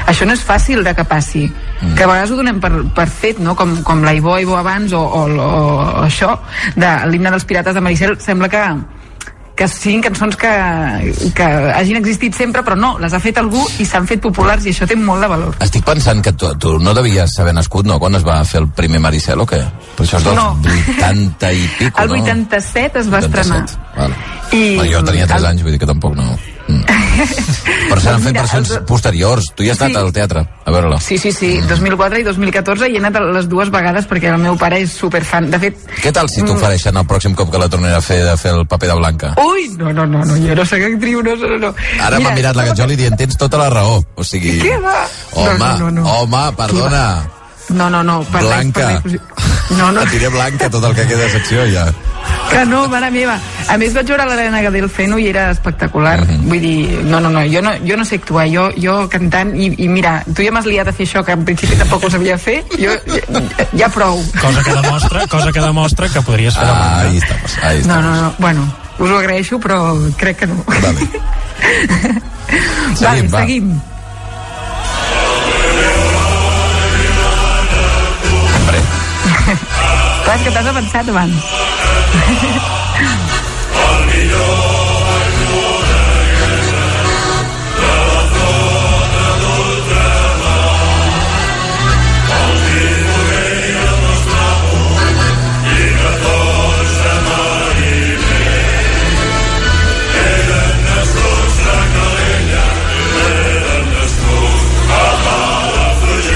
això no és fàcil de que passi. Que a vegades ho donem per, per fet, no? com, com l'Aibo Aibo abans o, o, o, o això, de l'himne dels pirates de Maricel, sembla que que siguin cançons que, que hagin existit sempre, però no, les ha fet algú i s'han fet populars i això té molt de valor. Estic pensant que tu, tu no devies haver nascut, no?, quan es va fer el primer Maricel o què? Per això és dels No. 80 i pico, El no? 87 es va estrenar. Vale. I, I... Jo tenia 3 el- anys, vull dir que tampoc no... Mm. Però s'han fet versions els- posteriors. Tu hi has Sí. al teatre a veure-la. Sí, sí, sí, 2004 i 2014 i he anat les dues vegades perquè el meu pare és superfan. De fet... Què tal si Mm. t'ofereixen el pròxim cop que la tornaré a fer de fer el paper de Blanca? Ui, no, no, no, no, jo no sé actriu, no, no, no. Ara m'ha mirat la Gajoli dient, tens tota la raó. O sigui... Què va? Home, No, no, no, no. home, perdona. No, no, no, per res, Blanca. per res. No, no, Et diré Blanca tot el que queda de secció ja. que no, mare meva. A més vaig veure l'Helena Gadel fent-ho i era espectacular. Mhm. Vull dir, no, no, no, jo no, jo no sé actuar, jo, jo cantant, i, i mira, tu ja m'has liat a fer això, que en principi tampoc ho sabia fer, jo ja, ja prou. Cosa que demostra, cosa que demostra que podries fer Ah, ahí estamos, ahí No, estamos. no, no, bueno, us ho agraeixo, però crec que no. Vale. [LAUGHS] vale, va. seguim. Clar, que t'has avançat abans.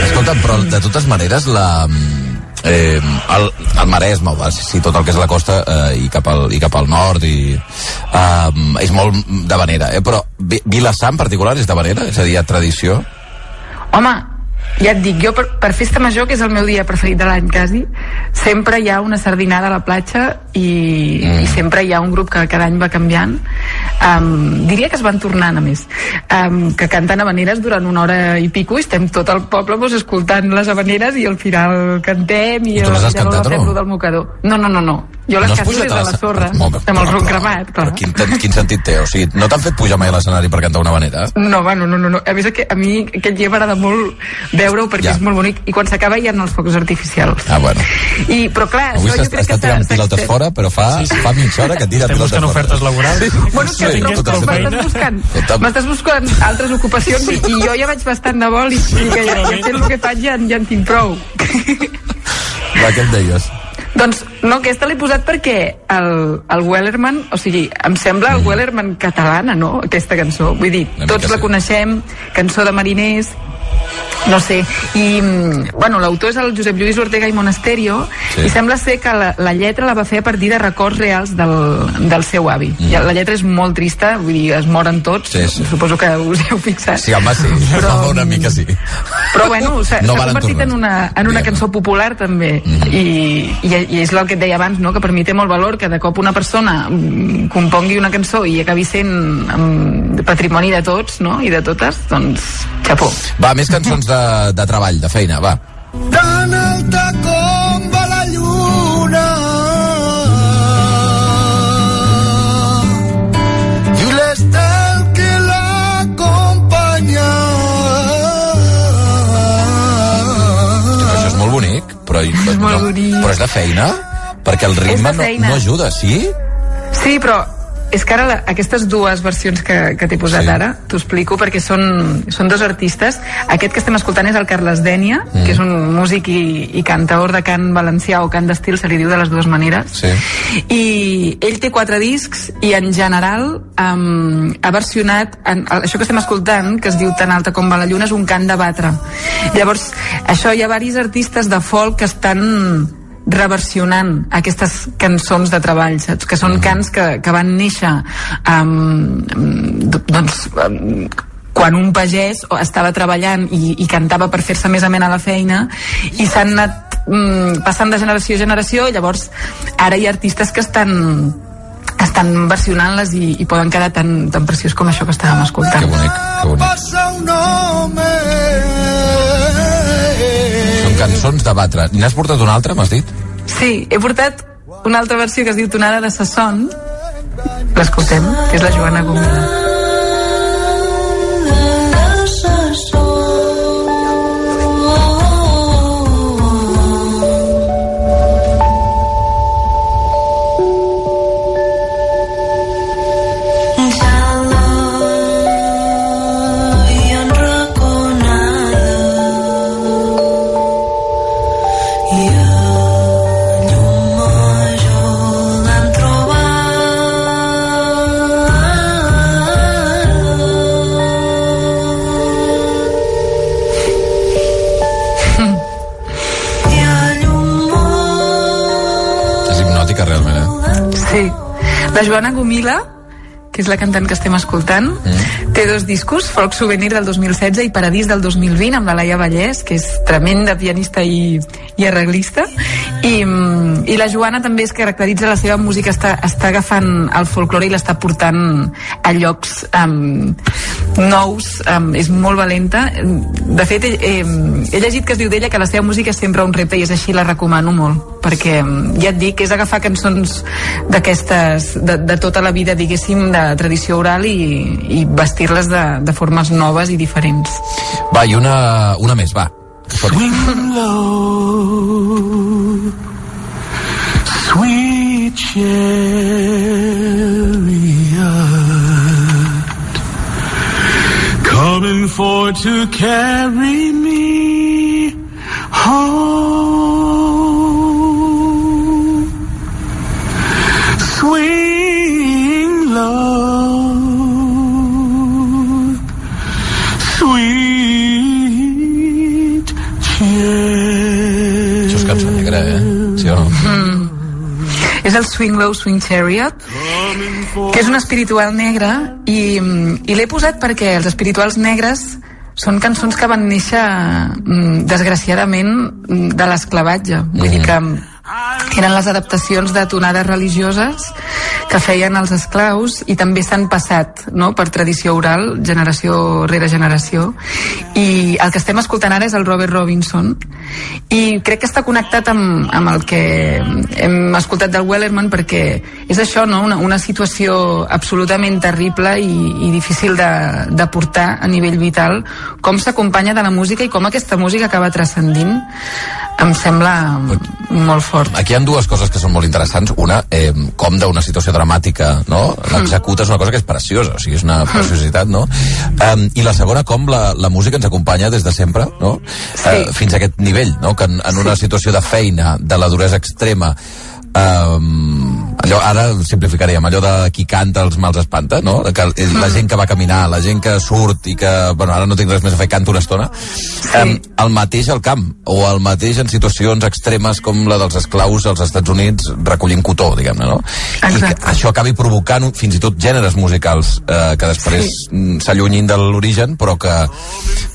Escolta'm, però de totes maneres la... Eh, el, el Maresme, sí, tot el que és la costa eh, i, cap al, i cap al nord i, eh, és molt de vanera eh? però Vi- Vilassar en particular és de vanera? És a dir, hi ha tradició? Home, ja et dic, jo per, per festa major, que és el meu dia preferit de l'any quasi, sempre hi ha una sardinada a la platja i, mm. i sempre hi ha un grup que cada any va canviant. Um, diria que es van tornant, a més, um, que canten habaneres durant una hora i pico i estem tot el poble pues, escoltant les habaneres i al final cantem i, I tu les has cantat no? del mocador. No, no, no, no. Jo les No canto des de la la sorra, Molt bé, amb el però- roc però- cremat, clar. Quin, quin sentit té? O sigui, no t'han fet pujar mai a l'escenari per cantar una vanera? No, bueno, no, no, no. A més, que a mi aquest dia m'agrada molt veure-ho perquè Ja. és molt bonic. I quan s'acaba hi ha els focs artificials. Ah, bueno. I, però clar, Avui això jo s'està crec que està tirant pilotes fora, però fa, fa mitja hora que tira Estem pilotes buscant fora. ofertes laborals. Sí. Bueno, que Sí, no, però m'estàs buscant, m'estàs buscant altres ocupacions i, i jo ja vaig bastant de vol i, i que ja, ja fent el que faig ja, ja en tinc prou. Va, què em deies? Doncs no, aquesta l'he posat perquè el, el Wellerman, o sigui, em sembla el Wellerman catalana, no?, aquesta cançó. Vull dir. Una tots la sí. coneixem, cançó de mariners, no sé, i mm, bueno, l'autor és el Josep Lluís Ortega i Monasterio Sí. i sembla ser que la, la lletra la va fer a partir de records reals del, del seu avi Mm. I la lletra és molt trista, vull dir, es moren tots Sí, sí. suposo que us heu fixat Sí, home, sí. Però... Una mica sí. però bueno, s'ha No convertit en una, en una cançó popular també Mhm. I, i, i és el que et deia abans no? que per mi té molt valor que de cop una persona mm, compongui una cançó i acabi sent um, patrimoni de tots no? i de totes, doncs xapó Va, més cançons de, de treball, de feina, va. Tan alta com va la lluna i l'estel que l'acompanya Això és molt bonic, però, és molt no, bonic. però és de feina? Perquè el ritme no, no ajuda, sí? Sí, però és que ara la, aquestes dues versions que, que t'he posat Sí. ara, t'ho explico perquè són, són dos artistes. Aquest que estem escoltant és el Carles Dènia, Mm. mm. que és un músic i, i cantaor de cant valencià o cant d'estil, se li diu de les dues maneres. Sí. I ell té quatre discs i en general um, ha versionat en, això que estem escoltant, que es diu Tan alta com va la lluna, és un cant de batre. Llavors, això hi ha varis artistes de folk que estan reversionant aquestes cançons de treball, saps? Que són cants que, que van néixer um, doncs um, quan un pagès estava treballant i, i cantava per fer-se més amena la feina i s'han anat mm, passant de generació a generació i llavors ara hi ha artistes que estan estan versionant-les i, i poden quedar tan, tan preciós com això que estàvem escoltant. Que bonic, que bonic. Cançons de batre. N'has portat una altra, m'has dit? Sí, he portat una altra versió que es diu Tonada de Sasson l'escoltem, que és la Joana Gómez La Joana Gomila, que és la cantant que estem escoltant, mm. té dos discos, Folk Souvenir del 2016 i Paradís del 2020, amb la Laia Vallès, que és tremenda pianista i, i arreglista. I, mm, I la Joana també es caracteritza, la seva música està, està agafant el folklore i l'està portant a llocs um, nous, um, és molt valenta. De fet, he, he, he llegit que es diu d'ella que la seva música és sempre un repte i és així, la recomano molt, perquè ja et dic, és agafar cançons d'aquestes, de, de tota la vida, diguéssim, de tradició oral i, i vestir-les de, de formes noves i diferents. Va, i una, una més, va. Swing low, sweet chariot, coming for to carry me home. Swing low, sweet chariot. Això és cançó negra, eh? Sí o no? Mm. És el Swing Low Swing Chariot, que és un espiritual negre i, i l'he posat perquè els espirituals negres són cançons que van néixer mm, desgraciadament mm, de l'esclavatge. Vull dir que eren les adaptacions de tonades religioses que feien els esclaus i també s'han passat no? per tradició oral, generació rere generació. I el que estem escoltant ara és el Robert Robinson i crec que està connectat amb, amb el que hem escoltat del Wellerman perquè és això, no? una, una situació absolutament terrible i, i difícil de, de portar a nivell vital, com s'acompanya de la música i com aquesta música acaba transcendint em sembla molt fort. Aquí hi ha dues coses que són molt interessants. Una, eh, com d'una situació dramàtica, no? L'executa és una cosa que és preciosa, o sigui, és una preciositat, no? Um, I la segona, com la, la música ens acompanya des de sempre, no? Sí. Uh, fins a aquest nivell, no? Que en, en una situació de feina, de la duresa extrema, um, allò, ara simplificaríem, allò de qui canta els mals espanta, no? Que la gent que va caminar, la gent que surt i que, bueno, ara no tinc res més a fer, canto una estona, um, el mateix al camp, o el mateix en situacions extremes com la dels esclaus als Estats Units recollint cotó, diguem-ne, no? I que això acabi provocant fins i tot gèneres musicals eh, que després sí. s'allunyin de l'origen, però que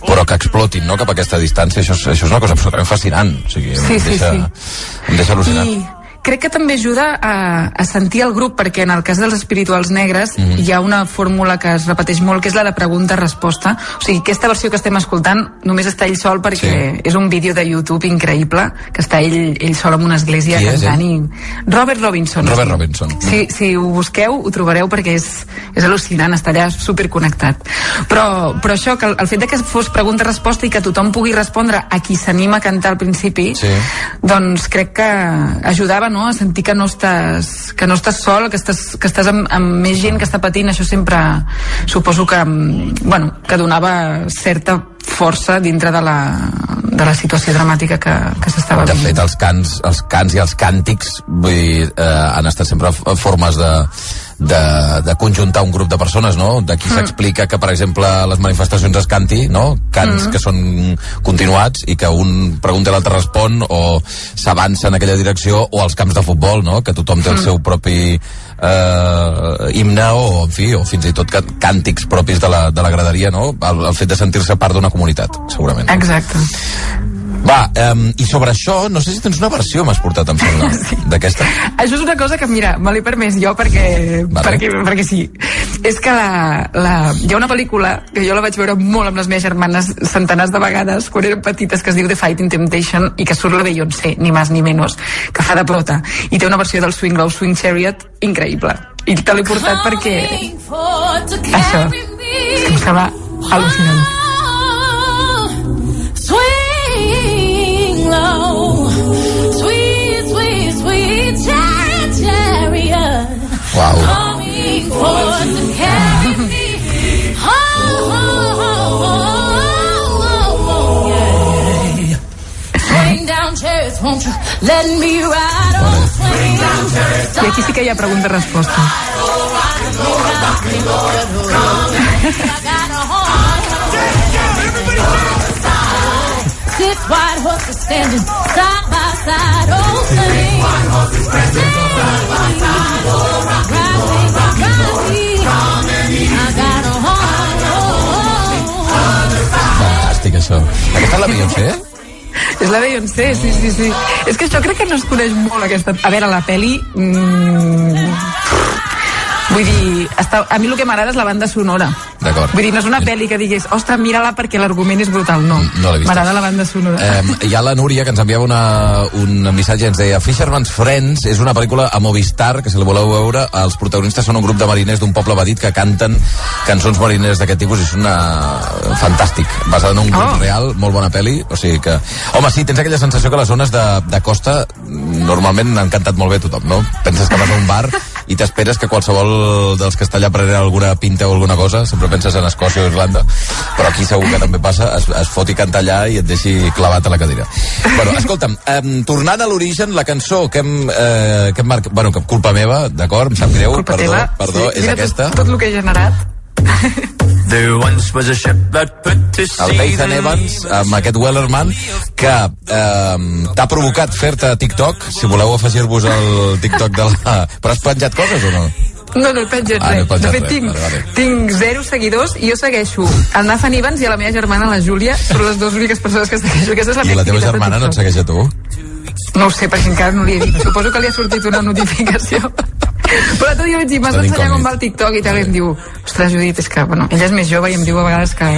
però que explotin, no?, cap a aquesta distància. Això és, això és una cosa absolutament fascinant. O sigui, Sí, em, sí, deixa, sí. em deixa al·lucinant. I crec que també ajuda a, a sentir el grup, perquè en el cas dels espirituals negres Mhm. hi ha una fórmula que es repeteix molt, que és la de pregunta-resposta. O sigui, aquesta versió que estem escoltant només està ell sol perquè sí. és un vídeo de YouTube increïble, que està ell, ell sol en una església Qui és, cantant i... Robert Robinson. Robert Robinson. Sí, si ho busqueu, ho trobareu perquè és, és al·lucinant, està allà superconnectat. Però, però això, que el, el fet de que fos pregunta-resposta i que tothom pugui respondre a qui s'anima a cantar al principi, Sí. doncs crec que ajudava no? a sentir que no estàs, que no estàs sol, que estàs, que estàs amb, amb més gent que està patint, això sempre suposo que, mm, bueno, que donava certa força dintre de la, de la situació dramàtica que, que s'estava De vivint. fet, els cants, els cants i els càntics vull dir, eh, han estat sempre formes de, de, de conjuntar un grup de persones, no? D'aquí Mm. s'explica que, per exemple, les manifestacions es canti, no? Cants Mm. que són continuats i que un pregunta i l'altre respon o s'avança en aquella direcció o als camps de futbol, no? Que tothom té el Mm. seu propi eh, himne o, en fi, o fins i tot càntics propis de la, de la graderia, no? El, el fet de sentir-se part d'una comunitat, segurament. Exacte. Va, um, i sobre això, no sé si tens una versió, m'has portat, em sembla, [LAUGHS] d'aquesta. Això és una cosa que, mira, me l'he permès jo perquè, Vale. perquè, perquè sí. És que la, la, hi ha una pel·lícula que jo la vaig veure molt amb les meves germanes centenars de vegades quan eren petites que es diu The Fighting Temptation i que surt la Beyoncé, ni més ni menys, que fa de prota. I té una versió del Swing Low Swing Chariot increïble. I te l'he portat perquè... Això. És que em sembla al·lucinant. Chariots. I aquí sí que hi ha pregunta-resposta. Six white horses standing side by side. Oh, sing. White horses standing side by side. Oh, rock me, rock me, rock me. I got a heart. Oh, Fantàstic, això. Aquesta és la Beyoncé? És la Beyoncé, sí, sí, sí. És que això crec que no es coneix molt, aquesta... A veure, la peli... Mm, vull dir, està... a mi el que m'agrada és la banda sonora. D'acord. Vull dir, no és una pel·li que digués, ostres, mira-la perquè l'argument és brutal, no. No l'he vist. M'agrada la banda sonora. Eh, hi ha la Núria que ens enviava una, un missatge ens deia Fisherman's Friends és una pel·lícula a Movistar que si la voleu veure, els protagonistes són un grup de mariners d'un poble badit que canten cançons mariners d'aquest tipus i és una fantàstic, basada en un grup Oh. real, molt bona pel·li o sigui que, home sí, tens aquella sensació que les zones de, de costa mm, normalment han cantat molt bé tothom, no? Penses que vas a un bar [LAUGHS] i t'esperes que qualsevol dels que està allà prenent alguna pinta o alguna cosa, sempre penses en Escòcia o Irlanda, però aquí segur que també passa, es, es foti cantar allà i et deixi clavat a la cadira. Bueno, escolta'm, eh, tornant a l'origen, la cançó que hem, eh, que hem marcat, bueno, que culpa meva, d'acord, em sap greu, Culpa perdó, teva. perdó, Sí, és mira aquesta. Tot, tot el que he generat. [LAUGHS] There once was a ship that put to el sea. Nathan Evans, amb aquest Wellerman, que eh, t'ha provocat fer-te TikTok, si voleu afegir-vos al TikTok de la... Però has penjat coses o no? No, no he penjat Ah, no he res. penjat de fet, res. tinc, Vale, vale. tinc zero seguidors i jo segueixo el Nathan Evans i a la meva germana, la Júlia, són les dues úniques persones que segueixo. Aquesta és la I la teva germana no et segueix a tu? No ho sé, perquè encara no li he dit. Suposo que li ha sortit una notificació. Però l'altre dia vaig dir, m'has d'ensenyar com va el TikTok i tal, i em diu, ostres, Judit, és que, bueno, ella és més jove i em diu a vegades que,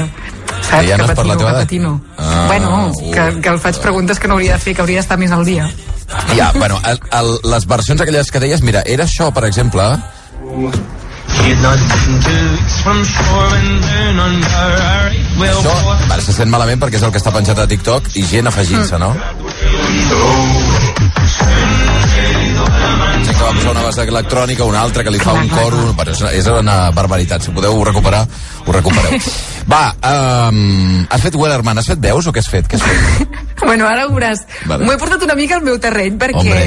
saps, Que ja la patino, teva que patino. Ah, bueno, uh. que, que el faig preguntes que no hauria de fer, que hauria d'estar més al dia. Ja, bueno, el, el, les versions aquelles que deies, mira, era això, per exemple, això, vale, se sent malament perquè és el que està penjat a TikTok i gent afegint-se, no? Sé que va posar una base electrònica, una altra que li fa un cor, un... Bueno, és, una, barbaritat. Si podeu recuperar, ho recupereu. [LAUGHS] Va, um, has fet Wellerman, has fet veus o què has fet? Què has fet? [LAUGHS] Bueno, ara ho veuràs. Vale. M'ho he portat una mica al meu terreny perquè...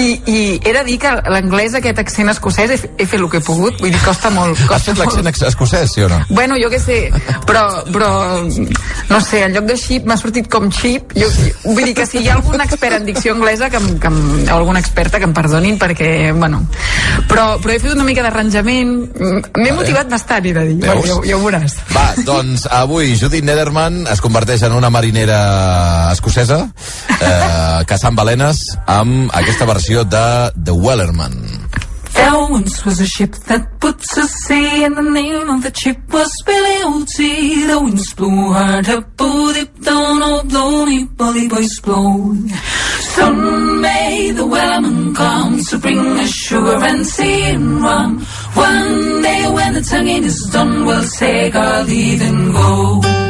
I, I he de dir que l'anglès, aquest accent escocès, he, he fet el que he pogut. Vull dir, costa molt. Costa Has fet l'accent escocès, sí o no? Bueno, jo què sé, però, però no sé, en lloc de xip m'ha sortit com xip. Jo, vull dir que si hi ha algun expert en dicció anglesa, que, em- que, em- o alguna experta que em perdonin, perquè, bueno... Però, però he fet una mica d'arranjament. M'he motivat bastant, he de dir. Bueno, Veus? ja, ja ho veuràs. Va, doncs avui Judith Nederman es converteix en una marinera escocesa eh, caçant balenes amb aquesta versió de The Wellerman. There once was a ship that put to sea, and the name of the ship was Billy O.T. The winds blew hard, her bow dipped down, oh blow me, bully boys blow. Soon may the wellman come to bring us sugar and tea and rum. One day when the tonguing is done, we'll take our leave and go.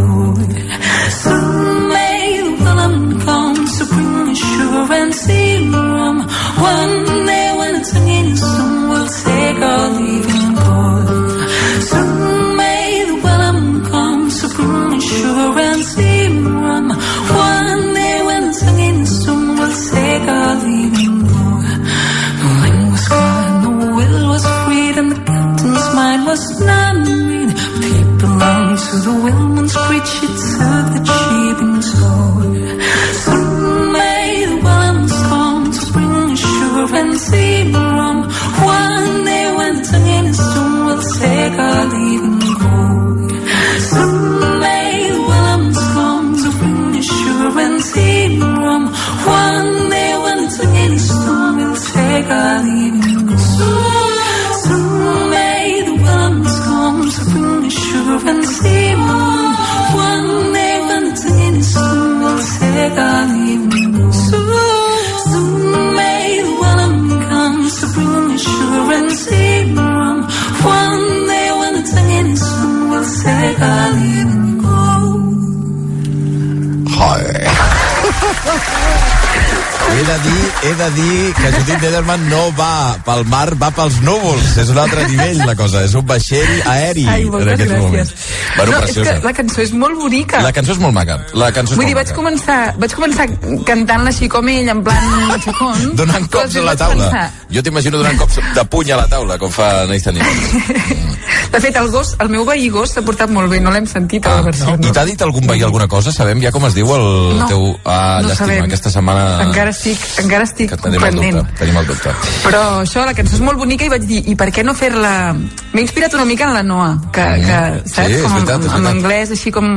He de dir, he de dir que Judit Nederman no va pel mar, va pels núvols. És un altre nivell, la cosa. És un vaixell aeri Ai, en aquests gràcies. moments. Bueno, no, és preciosa. que la cançó és molt bonica. La cançó és molt maca. La cançó és Vull dir, molt vaig maca. començar, vaig començar cantant-la així com ell, en plan xacón. Donant cops a la taula. Jo t'imagino donant cops de puny a la taula, com fa Nathan Nichols. [LAUGHS] De fet, el gos, el meu veí gos s'ha portat molt bé, no l'hem sentit a la versió. I t'ha dit algun veí alguna cosa? Sabem ja com es diu el No, teu... Ah, no llàstima, sabem. aquesta setmana... Encara estic, encara estic Que tenim el pendent. dubte, tenim el dubte. Però això, la cançó és molt bonica i vaig dir, i per què no fer-la... M'he inspirat una mica en la Noa, que, que saps? Sí, és com veritat, en, és en anglès, així com...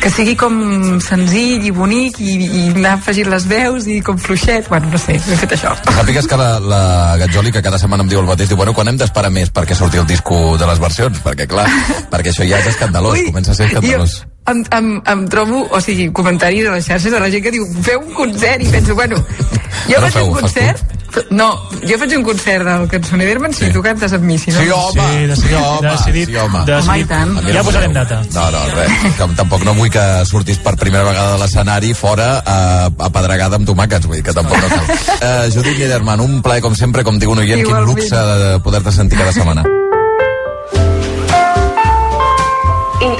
Que sigui com senzill i bonic i, i anar afegint les veus i com fluixet. Bueno, no sé, he fet això. Sàpigues que la, la Gatzoli, que cada setmana em diu el mateix, diu, bueno, quan hem d'esperar més perquè surti el disco de les versions? Perquè, clar, [LAUGHS] perquè això ja és escandalós, Ui, comença a ser escandalós. em, em, em trobo, o sigui, comentaris a les xarxes de la gent que diu feu un concert i penso, bueno, jo Però faig feu, un concert no, jo faig un concert del Cançoner d'Herman si tu cantes amb mi, si no... Sí, home, Sí, decidit, sí, home, decidit, sí, home. decidit. Home, Ja posarem data. No, no, res. Que tampoc no vull que sortis per primera vegada de l'escenari fora a, a pedregada amb tomàquets, vull dir que tampoc no cal. Uh, [LAUGHS] Judit Niederman, un plaer com sempre, com diu un oient, quin luxe de poder-te sentir cada setmana.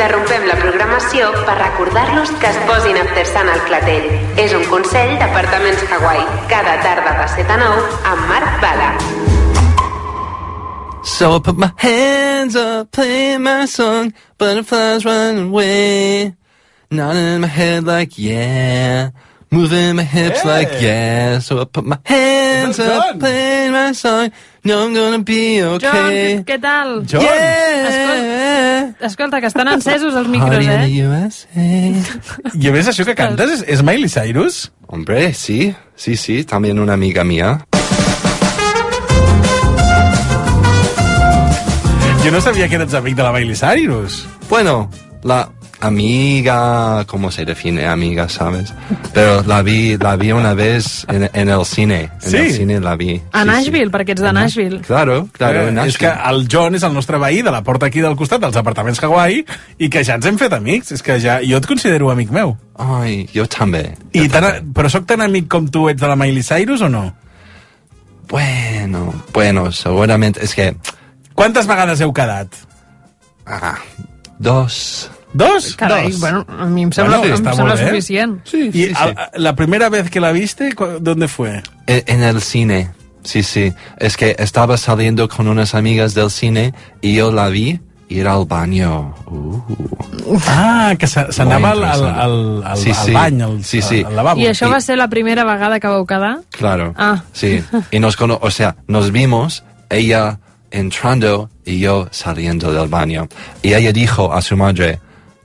Interrompem la programació per recordar-los que es posin After Sun al clatell. És un consell d'Apartaments Hawaii. Cada tarda de 7 a 9 amb Marc Bala. So I put my hands up, playing my song, butterflies run away. Nodding in my head like yeah, moving my hips Hey. like yeah. So I put my hands up, playing my song, know I'm gonna be John, okay. què tal? John. Escolta, escolta, que estan encesos els micros, Party in eh? the USA. I a més, això que cantes és, és Miley Cyrus? Hombre, sí, sí, sí, también una amiga mía. Jo no sabia que eres amic de la Miley Cyrus. Bueno, la amiga, ¿cómo se define amiga, sabes? Pero la vi, la vi una vez en, en el cine. En Sí. el cine la vi. A Nashville, perquè ets de Nashville. Claro, claro, en Eh, és que Nashville. el John és el nostre veí de la porta aquí del costat dels apartaments Hawaii i que ja ens hem fet amics. És que ja, jo et considero amic meu. Ai, jo també. I tan, però sóc tan amic com tu ets de la Miley Cyrus o no? Bueno, bueno, seguramente, es que... Quantes vegades heu quedat? Ah, dos. Dos? Carai, Dos. bueno, a mi em sembla, Bueno, em sembla suficient. Sí, I el- la primera vez que la viste, ¿dónde fue? En, en el cine, sí, sí. Es que estaba saliendo con unas amigas del cine y yo la vi ir al baño. Uh. Ah, que se- s'anava al, al, al, al, Sí, al sí. bany, al, Sí, sí. al lavabo. I això va ser la primera vegada que vau quedar? Claro. Ah. Sí. Y nos cono o sea, nos vimos, ella entrando y yo saliendo del baño. Y ella dijo a su madre,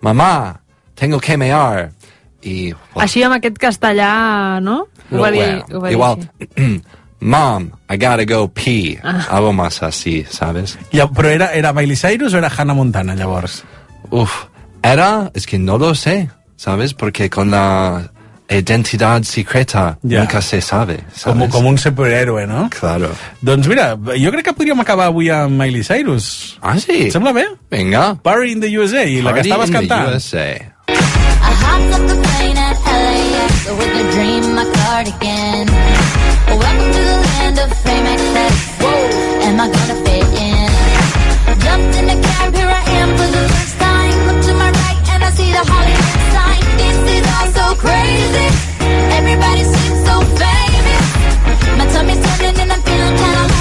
mamá, tengo que mear. Y Així amb aquest castellà, no? Ho va dir, ho va dir igual, [CLEARS THROAT] mom, I gotta go pee. Ah. Algo más así, ¿sabes? Ja, però era, era Miley Cyrus o era Hannah Montana, llavors? Uf, era, es que no lo sé, ¿sabes? Porque con la identidad secreta Ya. nunca se sabe, Com, ¿sabes? com un superhéroe, no? Claro. Doncs mira, jo crec que podríem acabar avui amb Miley Cyrus. Ah, sí? Et sembla bé? Vinga. Party in the USA, i la que Party estaves in the cantant. USA. I hopped up the plane at LAX with a dream, my cardigan. Welcome to the land of fame excess. Whoa, am I gonna fit in? Jumped in the crazy. Everybody seems so famous. My tummy's turning and I'm feeling kinda.